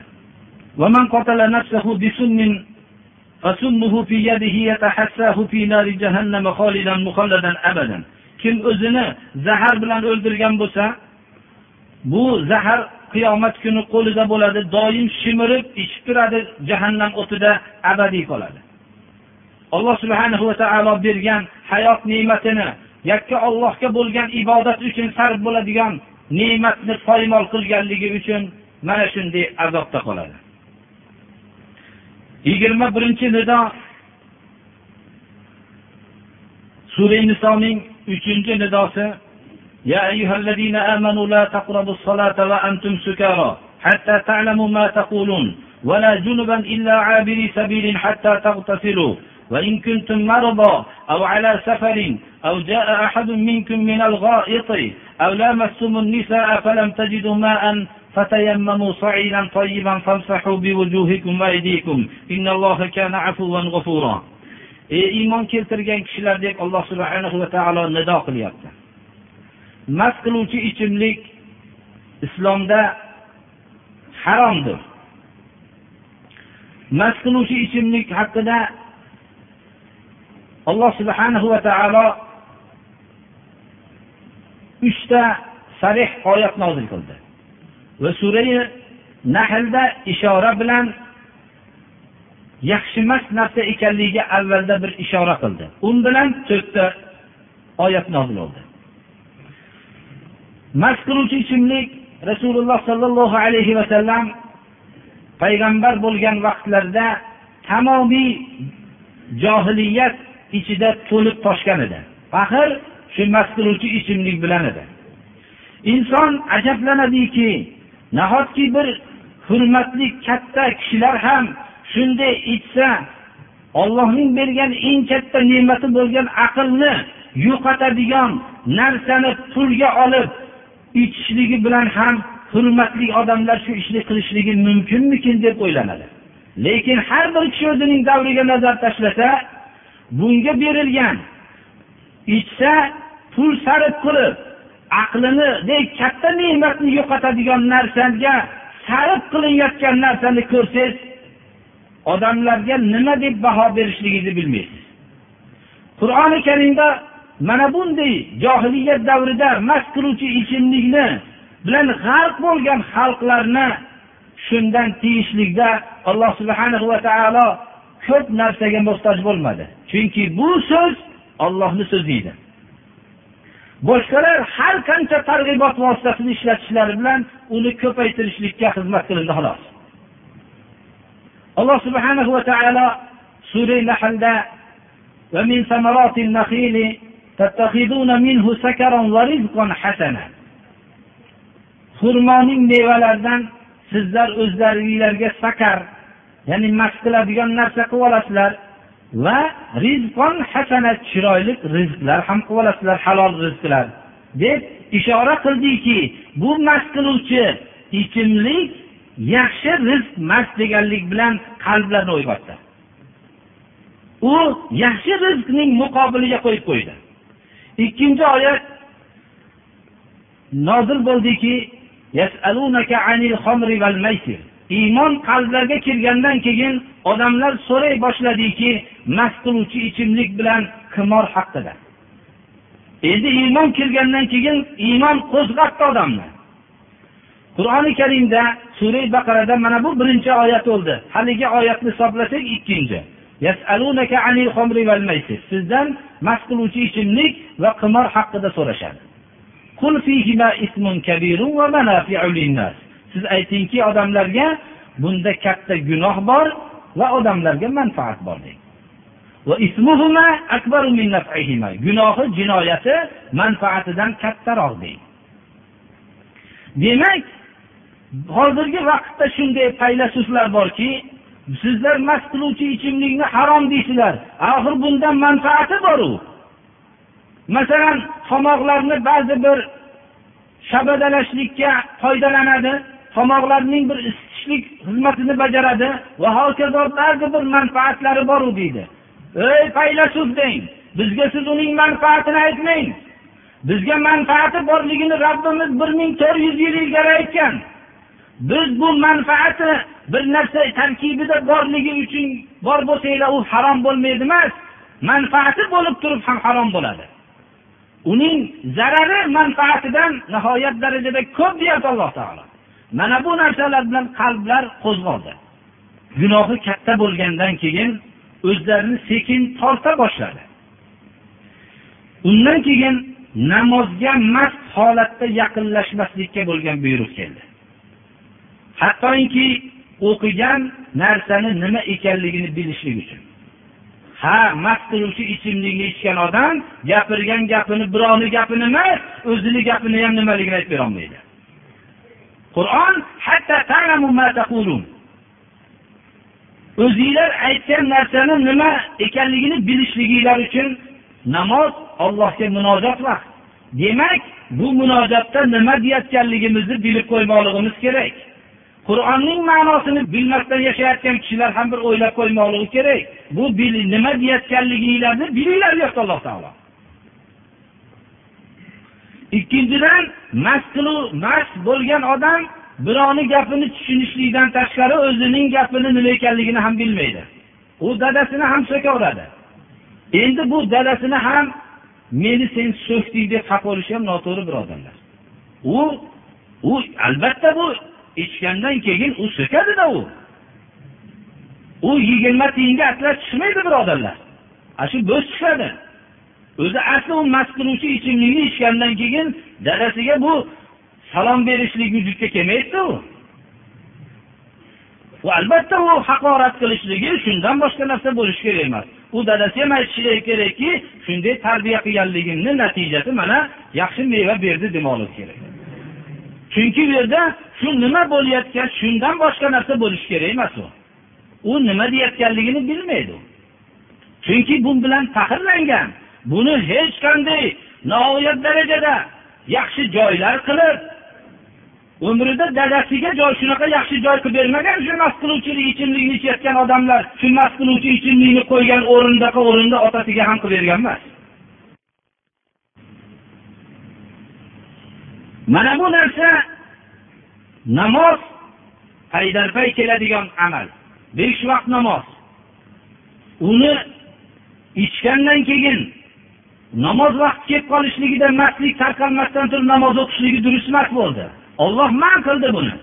Kim o'zini zahar bilan o'ldirgan bo'lsa bu zahar qiyomat kuni qo'lida bo'ladi doim shimirib ichib turadi jahannam o'tida abadiy qoladi. Alloh subhanahu va taolo bergan hayot ne'matini yakka ollohga bo'lgan ibodat uchun sarf bo'ladigan ne'matni poymol qilganligi uchun mana shunday azobda qoladi. Yigirma birinchi nido sura nisoning uchinchi nidosi يا أيها الذين آمنوا لا تقربوا الصلاة وأنتم سكارى حتى تعلموا ما تقولون. ولا جنبا إلا عابري سبيل حتى تغتسلوا. وإن كنتم مرضى أو على سفر أو جاء أحد منكم من الغائط أو لامستم النساء فلم تجدوا ماء فتيمموا صعيدا طيبا فامسحوا بوجوهكم وأيديكم. إن الله كان عفوا غفورا. ey iymon keltirgan kishilar deb alloh subhanahu va taolo nido mast qiluvchi ichimlik islomda haromdir. Mast qiluvchi ichimlik haqida alloh subhanahu va taolo uchta sarih oyat nozil qildi. Va surai nahlda ishora bilan yaxshi emas narsa ekanligiga avvalda bir ishora qildi. U bilan to'rtta oyat nozil bo'ldi mast qiluvchi ichimlik rasululloh sollallohu alayhi vasallam payg'ambar bo'lgan vaqtlarida tamomiy johiliyat ichida to'lib toshgan edi. Axir shu mast qiluvchi ichimlik bilan edi. Inson ajablanadiki nahotki bir hurmatli katta kishilar ham shunday ichsa ollohning bergan eng katta ne'mati bo'lgan aqlni yo'qotadigan narsani pulga olib ichishligi bilan ham hurmatli odamlar shu ishni qilishligi mumkinmikin deb o'ylanadi. Lekin har bir kishi o'zining davriga nazar tashlasa bunga berilgan ichsa pul sarf qilib aqlinidek katta ne'matni yo'qotadigan narsaga sarf qilinayotgan narsani ko'rsangiz odamlarga nima deb baho berishligingizni bilmaysiz. Qur'oni karimda mana bunday johiliyat davrida mast qiluvchi ichimlikni bilan g'arq bo'lgan xalqlarni shundan tiyishlikda alloh subhanahu va taolo ko'p narsaga muhtoj bo'lmadi. Chunki bu so'z ollohni so'zi edi boshqalar har qancha targ'ibot vositasini ishlatishlari bilan uni ko'paytirishlikka xizmat qilindi xolos. Alloh subhanahu va taolo sura nahlda xurmoning mevalaridan sizlar o'zlaringlarga sakar ya'ni mast qiladigan narsa qilib olasizlar va rizqon hasana chiroyli rizqlar ham qilib olasizlar halol rizqlar. Deb ishora qildiki bu mast qiluvchi ichimlik yaxshi rizq emas deganlik bilan qalblarni uyg'otdi u yaxshi rizqning muqobiliga qo'yib qo'ydi. Ikkinchi oyat nozil bo'ldiki iymon qalblarga kirgandan keyin odamlar so'ray boshladiki mast qiluvchi ichimlik bilan qimor haqida. Endi iymon kirgandan keyin iymon qo'zg'atdi odamni qur'oni karimda sura baqarada mana bu birinchi oyat bo'ldi. Haligi oyatni hisoblasak ikkinchi. Sizdan mast qiluvchi ichimlik va qimor haqida so'rashadi. Siz aytingki odamlarga bunda katta gunoh bor va odamlarga manfaat bor gunohi jinoyati manfaatidan kattaroq deng. Demak hozirgi vaqtda shunday faylasuflar borki sizlar mast qiluvchi ichimlikni harom deysizlar axir bundan manfaati boru. Masalan tomoqlarni ba'zi bir shabadalashlikka foydalanadi tomoqlarning bir isitishlik xizmatini bajaradi va hokazo ba'zi bir manfaatlari boru deydi. Ey faylasuf deng bizga siz uning manfaatini aytmang. Bizga manfaati borligini robbimiz bir ming to'rt yuz yil ilgari aytgan. Biz bu manfaati bir narsa tarkibida borligi uchun bor bo'lsanglar u harom bo'lmaydi emas. Manfaati bo'lib turib ham harom bo'ladi. Uning zarari manfaatidan nihoyat darajada ko'p deyapti alloh taolo. Mana bu narsalar bilan qalblar qo'zg'oldi. Gunohi katta bo'lgandan keyin o'zlarini sekin torta boshladi. Undan keyin namozga mast holatda yaqinlashmaslikka bo'lgan buyruq keldi. Hattoki o'qigan narsani nima ekanligini bilishlik uchun. Ha mast qiluvchi ichimlikni ichgan odam gapirgan gapini birovni gapini emas o'zini gapini ham nimaligini aytib berolmaydi. Qur'on o'zinglar aytgan narsani nima ekanligini bilishliginglar uchun namoz allohga munojat vaqt. Demak bu munojatda nima deyayotganligimizni bilib qo'ymoqligimiz kerak. Qur'onning ma'nosini bilmasdan yashayotgan kishilar ham bir o'ylab qo'ymoqligi kerak. Bu nima deyayotganliginglarni bilinglar deyapti alloh taolo. Ikkinchidan mast qilu mast bo'lgan odam birovni gapini tushunishlikdan tashqari o'zining gapini nima ekanligini ham bilmaydi. U dadasini ham so'kaveradi. Endi bu dadasini ham meni sen so'kding deb xafa bo'lishi ham noto'g'ri birodarlar. U u albatta bu ichgandan keyin u so'kadida u. U yigirma tiyinga atlas tushmaydi birodarlar. Ana shu bo'sh chiqadi. O'zi asli u mast qiluvchi ichimlikni ichgandan keyin dadasiga bu salom berishlik vujudga kelmaydida u. U albatta u haqorat qilishligi shundan boshqa narsa bo'lishi kerak emas. U dadasi ham aytishi kerakki shunday tarbiya qilganligimni natijasi mana yaxshi meva berdi demoqligi kerak. Chunki bu yerda shu nima bo'layotgan shundan boshqa narsa bo'lishi kerak emas u. U nima deyayotganligini bilmaydi chunki bu bilan faxrlangan. Buni hech qanday nihoyat darajada yaxshi joylar qilib umrida dadasiga joy shunaqa yaxshi joy qilib bermagan shu mast qiluvchi ichimlikni ichayotgan odamlar shu mast qiluvchi ichimlikni qo'ygan o'rindaqa o'rinda otasiga ham qilib bergan emas. Mana bu narsa namoz paydarpay keladigan amal. Besh vaqt namoz. Uni ichgandan keyin namoz vaqti kelib qolishligida mastlik tarqalmasdan turib namoz o'qishligi durust emas bo'ldi. Olloh man qildi buni.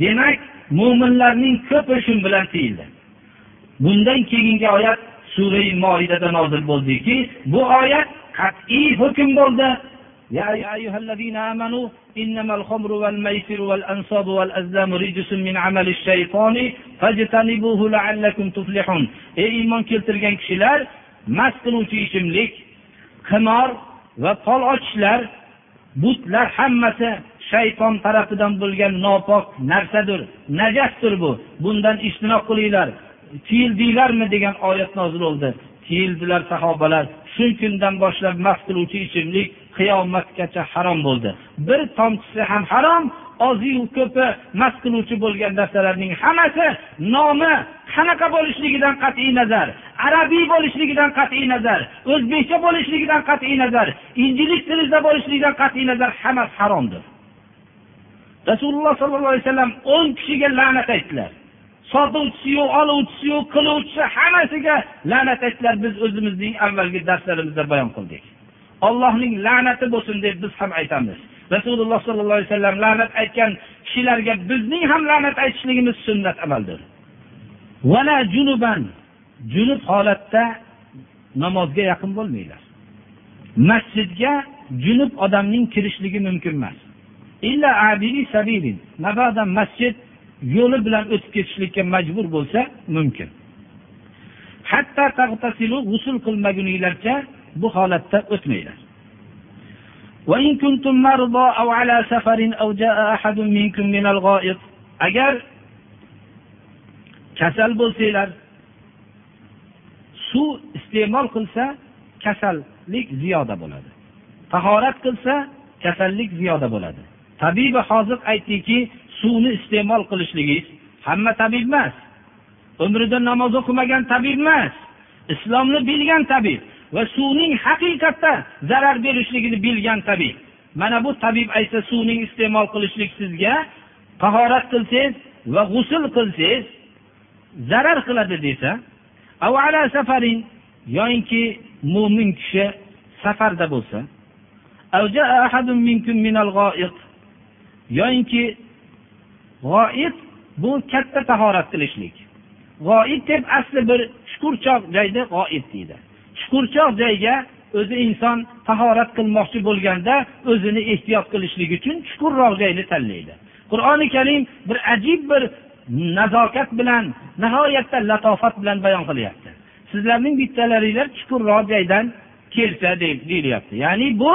Demak mo'minlarning ko'pi shu bilan tiyildi. Bundan keyingi oyat sura moidada nozil bo'ldiki bu oyat qat'iy hukm bo'ldi. يا أيها الذين آمنوا إنما الخمر والميسر والأنصاب والأزلام رجس من عمل الشيطان فاجتنبوه لعلكم تفلحون ey iymon keltirgan kishilar mast qiluvchi ichimlik qimor va pol ochishlar butlar hammasi shayton tarafidan bo'lgan nopok narsadir najasdir bu bundan ijtinob qilinglar tiyildinglarmi degan oyat nozil bo'ldi Tiyildilar sahobalar. Shu kundan boshlab mast qiluvchi ichimlik qiyomatgacha harom bo'ldi. Bir tomchisi ham harom oziyu ko'pi mast qiluvchi bo'lgan narsalarning hammasi nomi qanaqa bo'lishligidan qat'iy nazar arabiy bo'lishligidan qat'iy nazar o'zbekcha bo'lishligidan qat'iy nazar injilik tilida bo'lishligidan qat'iy nazar hammasi haromdir. Rasululloh sollallohu alayhi vasallam o'n kishiga la'nat aytdilar. Sotuvchisiyu oluvchisiyu qiluvchisi hammasiga la'nat aytdilar biz o'zimizning avvalgi darslarimizda bayon qildik. Ollohning la'nati bo'lsin deb biz ham aytamiz. Rasululloh sollallohu alayhi vasallam la'nat aytgan kishilarga bizning ham la'nat aytishligimiz sunnat amaldir. Vala junuban junub holatda namozga yaqin bo'lmanglar. Masjidga junub odamning kirishligi mumkin emas. Illa sabilin mabodo masjid yo'li bilan o'tib ketishlikka majbur bo'lsa mumkin hatto g'usul qilmaguninglarcha bu holatda o'tmanglar وإن كنتم مرضى أو على سفر أو جاء أحد منكم من الغائط agar kasal bo'lsanglar suv iste'mol qilsa kasallik ziyoda bo'ladi tahorat qilsa kasallik ziyoda bo'ladi tabibi hozir aytdiki suvni iste'mol qilishligingiz hamma tabib emas. Umrida namoz o'qimagan tabib emas. Islomni bilgan tabib va suvning haqiqatda zarar berishligini bilgan tabib. Mana bu tabib aytsa suvning iste'mol qilishlik sizga tahorat qilsangiz va g'usul qilsangiz zarar qiladi desa yoyinki mo'min kishi safarda bo'lsa yoyinki g'oib bu katta tahorat qilishlik. G'oib deb asli bir chuqurchoq joyda g'oib deydi. Chuqurchoq joyga o'zi inson tahorat qilmoqchi bo'lganda o'zini ehtiyot qilishlik uchun chuqurroq joyni tanlaydi. Qur'oni karim bir ajib bir nazokat bilan nihoyatda latofat bilan bayon qilyapti. Sizlarning bittalaringlar chuqurroq joydan kelsa deb deyilyapti. Ya'ni bu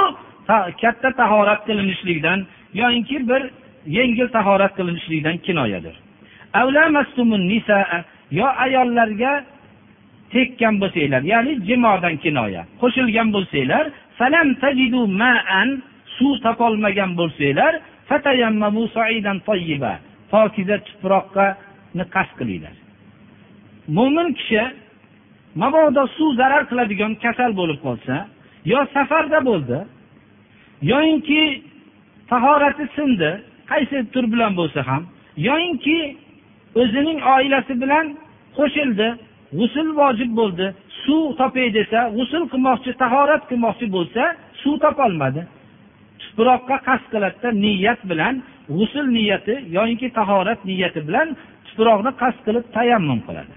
katta tahorat qilinishlikdan yoyinki bir yengil tahorat qilinishlikdan kinoyadir. Yo ayollarga tekkan bo'lsanglar ya'ni jimodan kinoya qo'shilgan bo'lsanglar falam tajidu ma'an suv topolmagan bo'lsanglar pokiza tuproqqani qasd qilinglar. Mo'min kishi mabodo suv zarar qiladigan kasal bo'lib qolsa yo safarda bo'ldi yoyinki tahorati sindi qaysi tur bilan bo'lsa ham yoyinki o'zining oilasi bilan qo'shildi g'usul vojib bo'ldi suv topay desa g'usul qilmoqchi tahorat qilmoqchi bo'lsa suv topolmadi. Tuproqqa qasd qiladida niyat bilan g'usul niyati yoyinki tahorat niyati bilan tuproqni qasd qilib tayammum qiladi.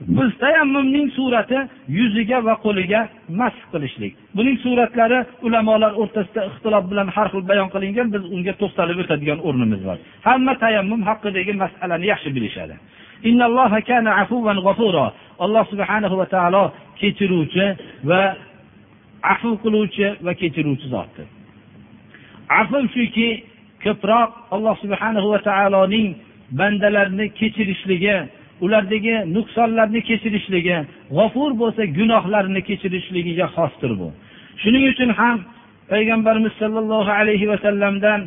Biz tayammumning surati yuziga va qo'liga masx qilishlik. Buning suratlari ulamolar o'rtasida ixtilof bilan har xil bayon qilingan biz unga to'xtalib o'tadigan o'rnimiz bor. Hamma tayammum haqidagi masalani yaxshi bilishadi. Alloh subhanahu va taolo kechiruvchi va afu qiluvchi va kechiruvchi zotdir. Afv shuki ko'proq alloh subhanahu va taoloning bandalarni kechirishligi ulardagi nuqsonlarni kechirishligi g'ofur bo'lsa gunohlarni kechirishligiga xosdir bu. Shuning uchun ham payg'ambarimiz sollallohu alayhi vasallamdan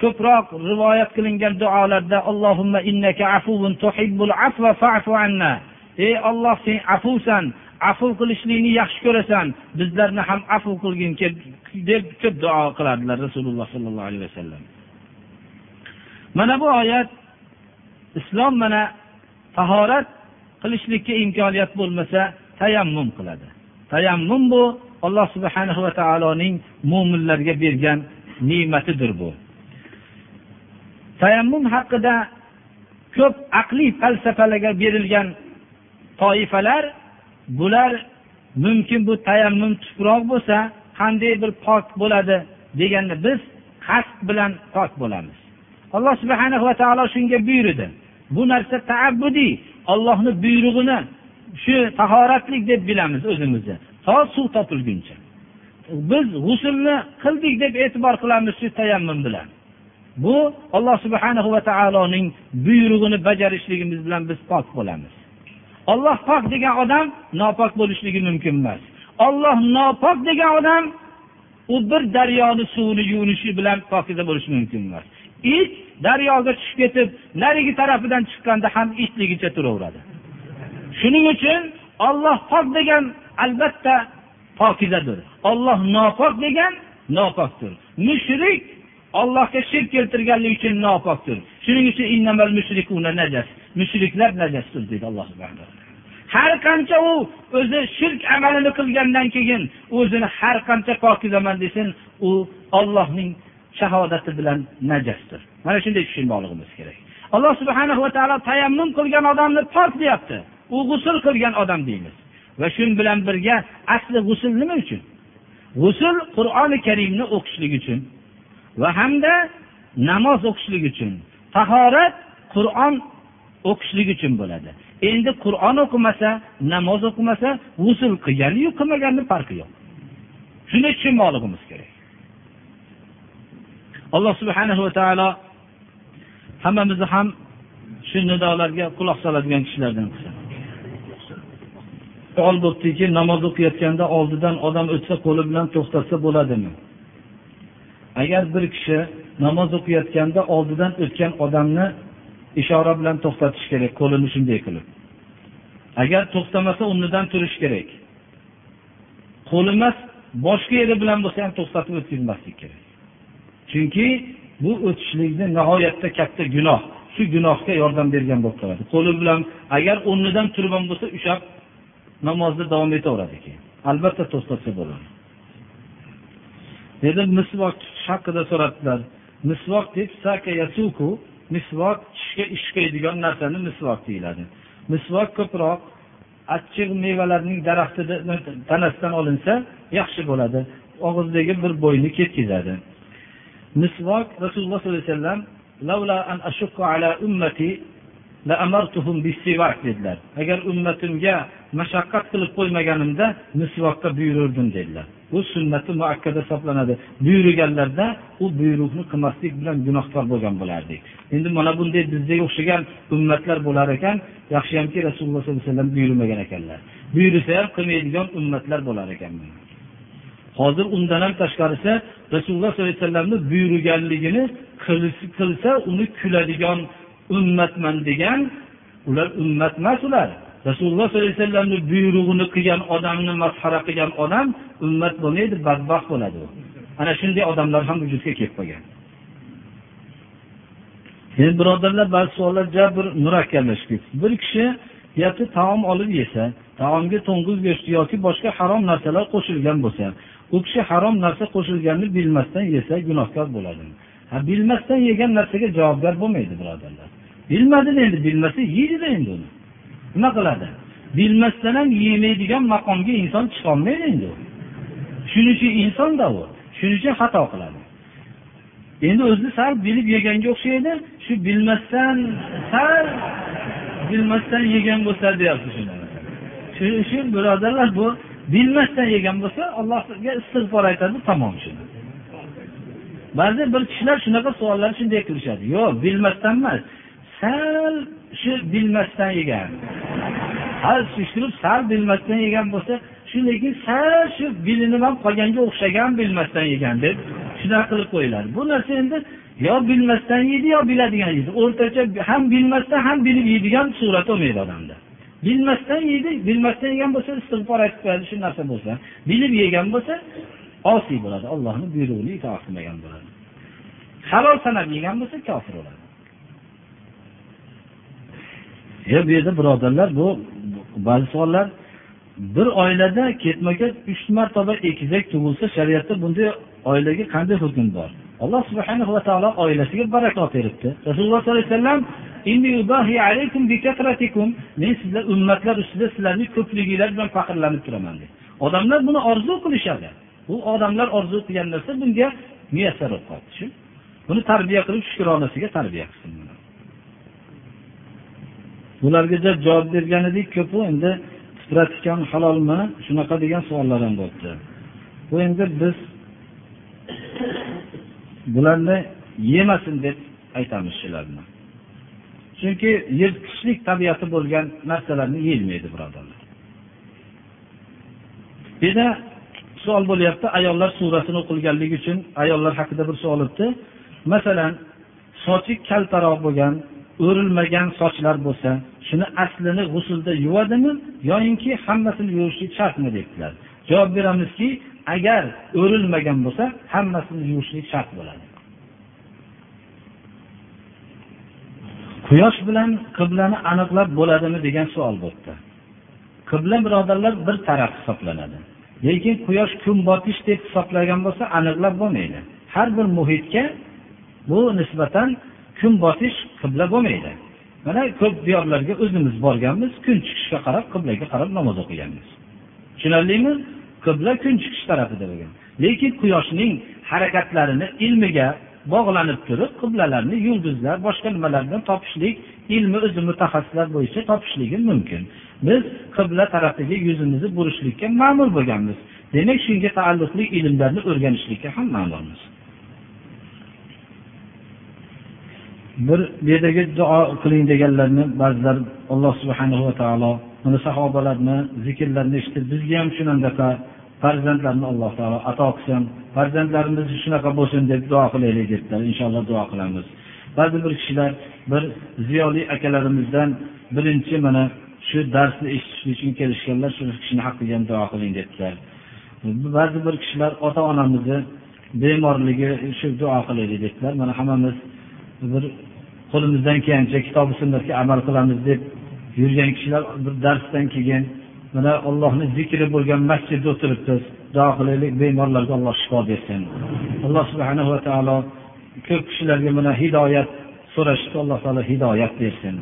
ko'proq rivoyat qilingan duolarda allohumma innaka afuvun tuhibbul afva fa'fu anna. Ey olloh sen afuvsan afu qilishlikni yaxshi ko'rasan. Bizlarni ham afu qilgin deb ko'p duo qilardilar rasululloh sollallohu alayhi vasallam mana bu oyat islom mana tahorat qilishlikka imkoniyat bo'lmasa tayammum qiladi. Tayammum bu alloh subhanahu va taoloning mo'minlarga bergan ne'matidir bu. Tayammum haqida ko'p aqliy falsafalarga berilgan toifalar bular mumkin bu tayammum tuproq bo'lsa qanday bir pok bo'ladi deganda biz qasd bilan pok bo'lamiz. Alloh subhana va taolo shunga buyurdi. Bu narsa taabbudiy ollohni buyrug'ini shu tahoratlik deb bilamiz o'zimizni to suv topilguncha. Biz g'usulni qildik deb e'tibor qilamiz shu tayammum bilan. Bu alloh subhana va taoloning buyrug'ini bajarishligimiz bilan biz pok bo'lamiz. Olloh pok degan odam nopok bo'lishligi mumkin emas. Olloh nopok degan odam u bir daryoni suvini yuvinishi bilan pokiza bo'lishi mumkin emas. It daryoga tushib ketib narigi tarafidan chiqqanda ham itligicha turaveradi. Shuning uchun olloh pok degan albatta pokizadir olloh nopok degan nopokdir. Mushrik ollohga shirk keltirganligi uchun nopokdir. Shuning uchun najas mushriklar najasdir deydi alloh subhanahu har qancha u o'zi shirk amalini qilgandan keyin o'zini har qancha pokizaman desin u ollohning shahodati bilan najasdir. Mana shunday tushunmoqligimiz kerak. Alloh subhana va taolo tayammum qilgan odamni pok deyapti. U g'usul qilgan odam deymiz. Va shu bilan birga asli g'usul nima uchun? G'usul qur'oni karimni o'qishlik uchun va hamda namoz o'qishlik uchun tahorat qur'on o'qishlik uchun bo'ladi. Endi qur'on o'qimasa namoz o'qimasa g'usul qilganiyu qilmaganni farqi yo'q. Shuni tushunmoqligimiz kerak. Alloh subhanahu va taolo hammamizni ham shu nidolarga quloq soladigan kishilardan qilsin. Savol bo'libdiki namoz o'qiyotganda oldidan odam o'tsa qo'li bilan to'xtatsa bo'ladimi? Agar bir kishi namoz o'qiyotganda oldidan o'tgan odamni ishora bilan to'xtatish kerak qo'lini shunday qilib. Agar to'xtamasa o'rnidan turish kerak. Qo'li emas boshqa yeri bilan bo'lsa ham to'xtatib o'tkazmaslik kerak. Chunki bu o'tishlikni nihoyatda katta gunoh. Shu gunohga yordam bergan bo'lib qoladi. Qo'li bilan agar o'rnidan turgan bo'lsa ushlab namozni davom etaveradi keyin albatta to'xtatsa bo'ladi. Endi misvok tutish haqida so'rabdilar. Misvok deb saka yasuku. Misvok tishga ish qo'yadigan narsani misvok deyiladi. Misvok ko'proq achchiq mevalarning daraxtida tanasidan olinsa yaxshi bo'ladi. Og'izdagi bir bo'yni ketkazadi misvok rasululloh sollallohu alayhi vasallam lavla an ashukka ala ummati dedilar. Agar ummatimga mashaqqat qilib qo'ymaganimda misvokka buyururdim dedilar. Bu sunnati muakkada hisoblanadi. Buyurganlarda u buyruqni qilmaslik bilan gunohkor bo'lgan bo'lardik. Endi mana bunday bizdagi o'xshagan ummatlar bo'lar ekan yaxshiyamki rasululloh sollallohu alayhi vasallam buyurmagan ekanlar. Buyursa ham qilmaydigan ummatlar bo'lar ekan hozir undan ham tashqarisi rasululloh sollallohu alayhi vasallamni buyurganligini qilsa uni kuladigan ummatman degan ular ummat emas ular. Rasululloh sollallohu alayhi vasallamni buyrug'ini qilgan odamni masxara qilgan odam ummat bo'lmaydi badbaxt bo'ladi. U ana shunday odamlar ham vujudga kelib qolgan. Endi birodarlar ba'zi savollar juda bir murakkablashib ketdi bir kishi deyapti taom olib yesa taomga to'ng'iz go'shti yoki boshqa harom narsalar qo'shilgan bo'lsa u kishi harom narsa qo'shilganini bilmasdan yesa gunohkor bo'ladimi? Ha bilmasdan yegan narsaga javobgar bo'lmaydi birodarlar. Bilmadida endi bilmasa yeydida endi uni. Nima qiladi? Bilmasdan ham yemaydigan maqomga inson chiqolmaydi endi shuning uchun insonda u. Shuning uchun xato qiladi. Endi o'zini sal bilib yeganga o'xshaydi. Shu bilmasdan sal bilmasdan yegan bo'lsa deyapti shuning uchun birodarlar bu bilmasdan yegan bo'lsa allohga istig'for aytadi tamom shuni ba'zi bir kishilar shunaqa savollar shunday qilishadi. Yo'q bilmasdan emas. Sal shu bilmasdan yegan. Sal surishtirib sal bilmasdan yegan bo'lsa shu lekin sal shu bilinib ham qolganga o'xshagan bilmasdan yegan deb shunaqa qilib qo'yiladi. Bu narsa endi yo bilmasdan yeydi yo biladigan yeydi. O'rtacha ham bilmasdan ham bilib yeydigan surat bo'lmaydi odamda. Bilmasdan yeydi bilmasdan yegan bo'lsa istig'for aytib qo'yadi shu narsa bo'lsa. Bilib yegan bo'lsa osiy bo'ladi ollohni buyrug'ini itoat qilmagan bo'ladi. Halol sanab yegan bo'lsa kofir bo'ladi. E bu yerda birodarlar bu ba'zi savollar bir oilada ketma ket uch martaba egizak tug'ilsa shariatda bunday oilaga qanday hukm bor? Alloh subhana va taolo oilasiga barakot beribdi. Rasululloh sollallohu alayhi vasallam men sizlar ummatlar ustida sizlarni ko'pliginglar bilan faxrlanib turaman dedi. Odamlar buni orzu qilishadi. Bu odamlar orzu qilgan narsa bunga muyassar bo'lib qoldi shu buni tarbiya qilib shukronasiga tarbiya qilsin bularga javob bergan edik ko'pu endi tipratikan halolmi shunaqa degan savollar ham bo'libdi. Bu endi biz bularni yemasin deb aytamiz shularni. Chunki yirtqichlik tabiati bo'lgan narsalarni yeyilmaydi birodarlar. Yana savol bo'lyapti ayollar surasini o'qilganligi uchun ayollar haqida bir savol o'tdi. Masalan sochi kaltaroq bo'lgan o'rilmagan sochlar bo'lsa shuni aslini g'usulda yuvadimi yoyinki hammasini yuvishlik shartmi debdilar. Javob beramizki agar o'rilmagan bo'lsa hammasini yuvishlik shart bo'ladi. Quyosh bilan qiblani aniqlab bo'ladimi degan savol bo'libdi qibla birodarlar bir taraf hisoblanadi. Lekin quyosh kun botish deb hisoblagan bo'lsa aniqlab bo'lmaydi. Har bir muhitga bu nisbatan kun botish qibla bo'lmaydi. Mana ko'p diyorlarga o'zimiz borganmiz kun chiqishga qarab qiblaga qarab namoz o'qiganmiz. Tushunarlimi? Qibla kun chiqish tarafida bo'lgan lekin quyoshning harakatlarini ilmiga bog'lanib turib qiblalarni yulduzlar boshqa nimalardan topishlik ilmi o'zi mutaxassislar bo'yicha topishligi mumkin. Biz qibla tarafiga yuzimizni burishlikka ma'mur bo'lganmiz. Demak shunga taalluqli ilmlarni o'rganishlikka ham ma'murmiz. Bir bu yerdagi duo qiling deganlarni ba'zilar alloh subhanahu va taolo mana sahobalarni zikrlarini eshitib bizga ham shunaqa farzandlarni alloh taolo ato qilsin. Farzandlarimiz shunaqa bo'lsin deb duo qilaylik dedilar inshaalloh duo qilamiz. Ba'zi bir kishilar bir ziyoli akalarimizdan birinchi mana shu darsni eshitish uchun kelishganlar shu kishini haqqiga ham duo qiling dedilar ba'zi bir kishilar ota onamizni bemorligi shu duo qilaylik dedilar mana hammamiz bir qo'limizdan kelgancha kitobi sunnatga amal qilamiz deb yurgan kishilar bir darsdan keyin mana allohni zikri bo'lgan masjidda o'tiribmiz duo qilaylik bemorlarga alloh shifo bersin. Alloh subhanahu va taolo ko'p kishilarga mana hidoyat so'rashibdi alloh taolo hidoyat bersin.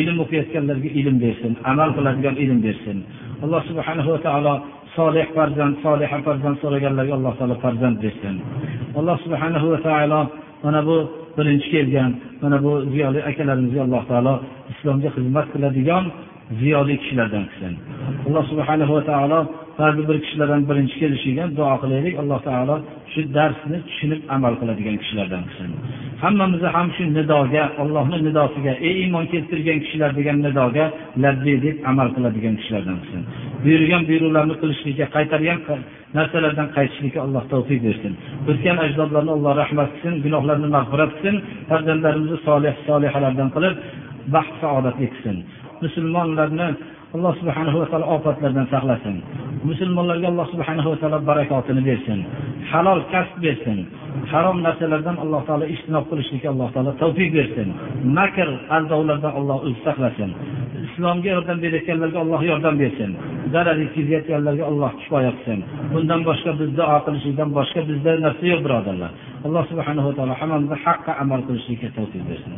Ilm o'qiyotganlarga ilm bersin amal qiladigan ilm bersin. Alloh subhanahu va taolo solih farzand soliha farzand so'raganlarga alloh taolo farzand bersin. Alloh subhanahu va taolo mana bu birinchi kelgan mana bu ziyoli akalarimizga alloh taolo islomga xizmat qiladigan ziyoli kishilardan qilsin alloh subhanahu va taolo ba'zi bir kishilardan birinchi kelishiga duo qilaylik. Alloh taolo shu darsni tushunib amal qiladigan kishilardan qilsin hammamizni ham shu nidoga allohni nidosiga ey iymon keltirgan kishilar degan nidoga labbiy deb amal qiladigan kishilardan qilsin buyurgan buyruqlarni qilishlikka qaytargan narsalardan qaytishlikka alloh tavfiq bersin. O'tgan ajdodlarni alloh rahmat qilsin gunohlarni mag'firat qilsin farzandlarimizni solih solihalardan qilib baxt saodatli qilsin musulmonlarni alloh subhanahu va taolo ofatlardan saqlasin. Musulmonlarga alloh subhanahu va taolo barakotini bersin. Halol kasb bersin. Harom narsalardan alloh taolo ijtinob qilishlikka alloh taolo tavfiq bersin. Makr aldovlardan alloh o'zi saqlasin. Islomga yordam berayotganlarga alloh yordam bersin. Zarar yetkazayotganlarga alloh kifoya qilsin. Bundan boshqa biz duo qilishlikdan boshqa bizda narsa yo'q birodarlar. Alloh subhanahu va taolo hammamizni haqqa amal qilishlikka tavfiq bersin.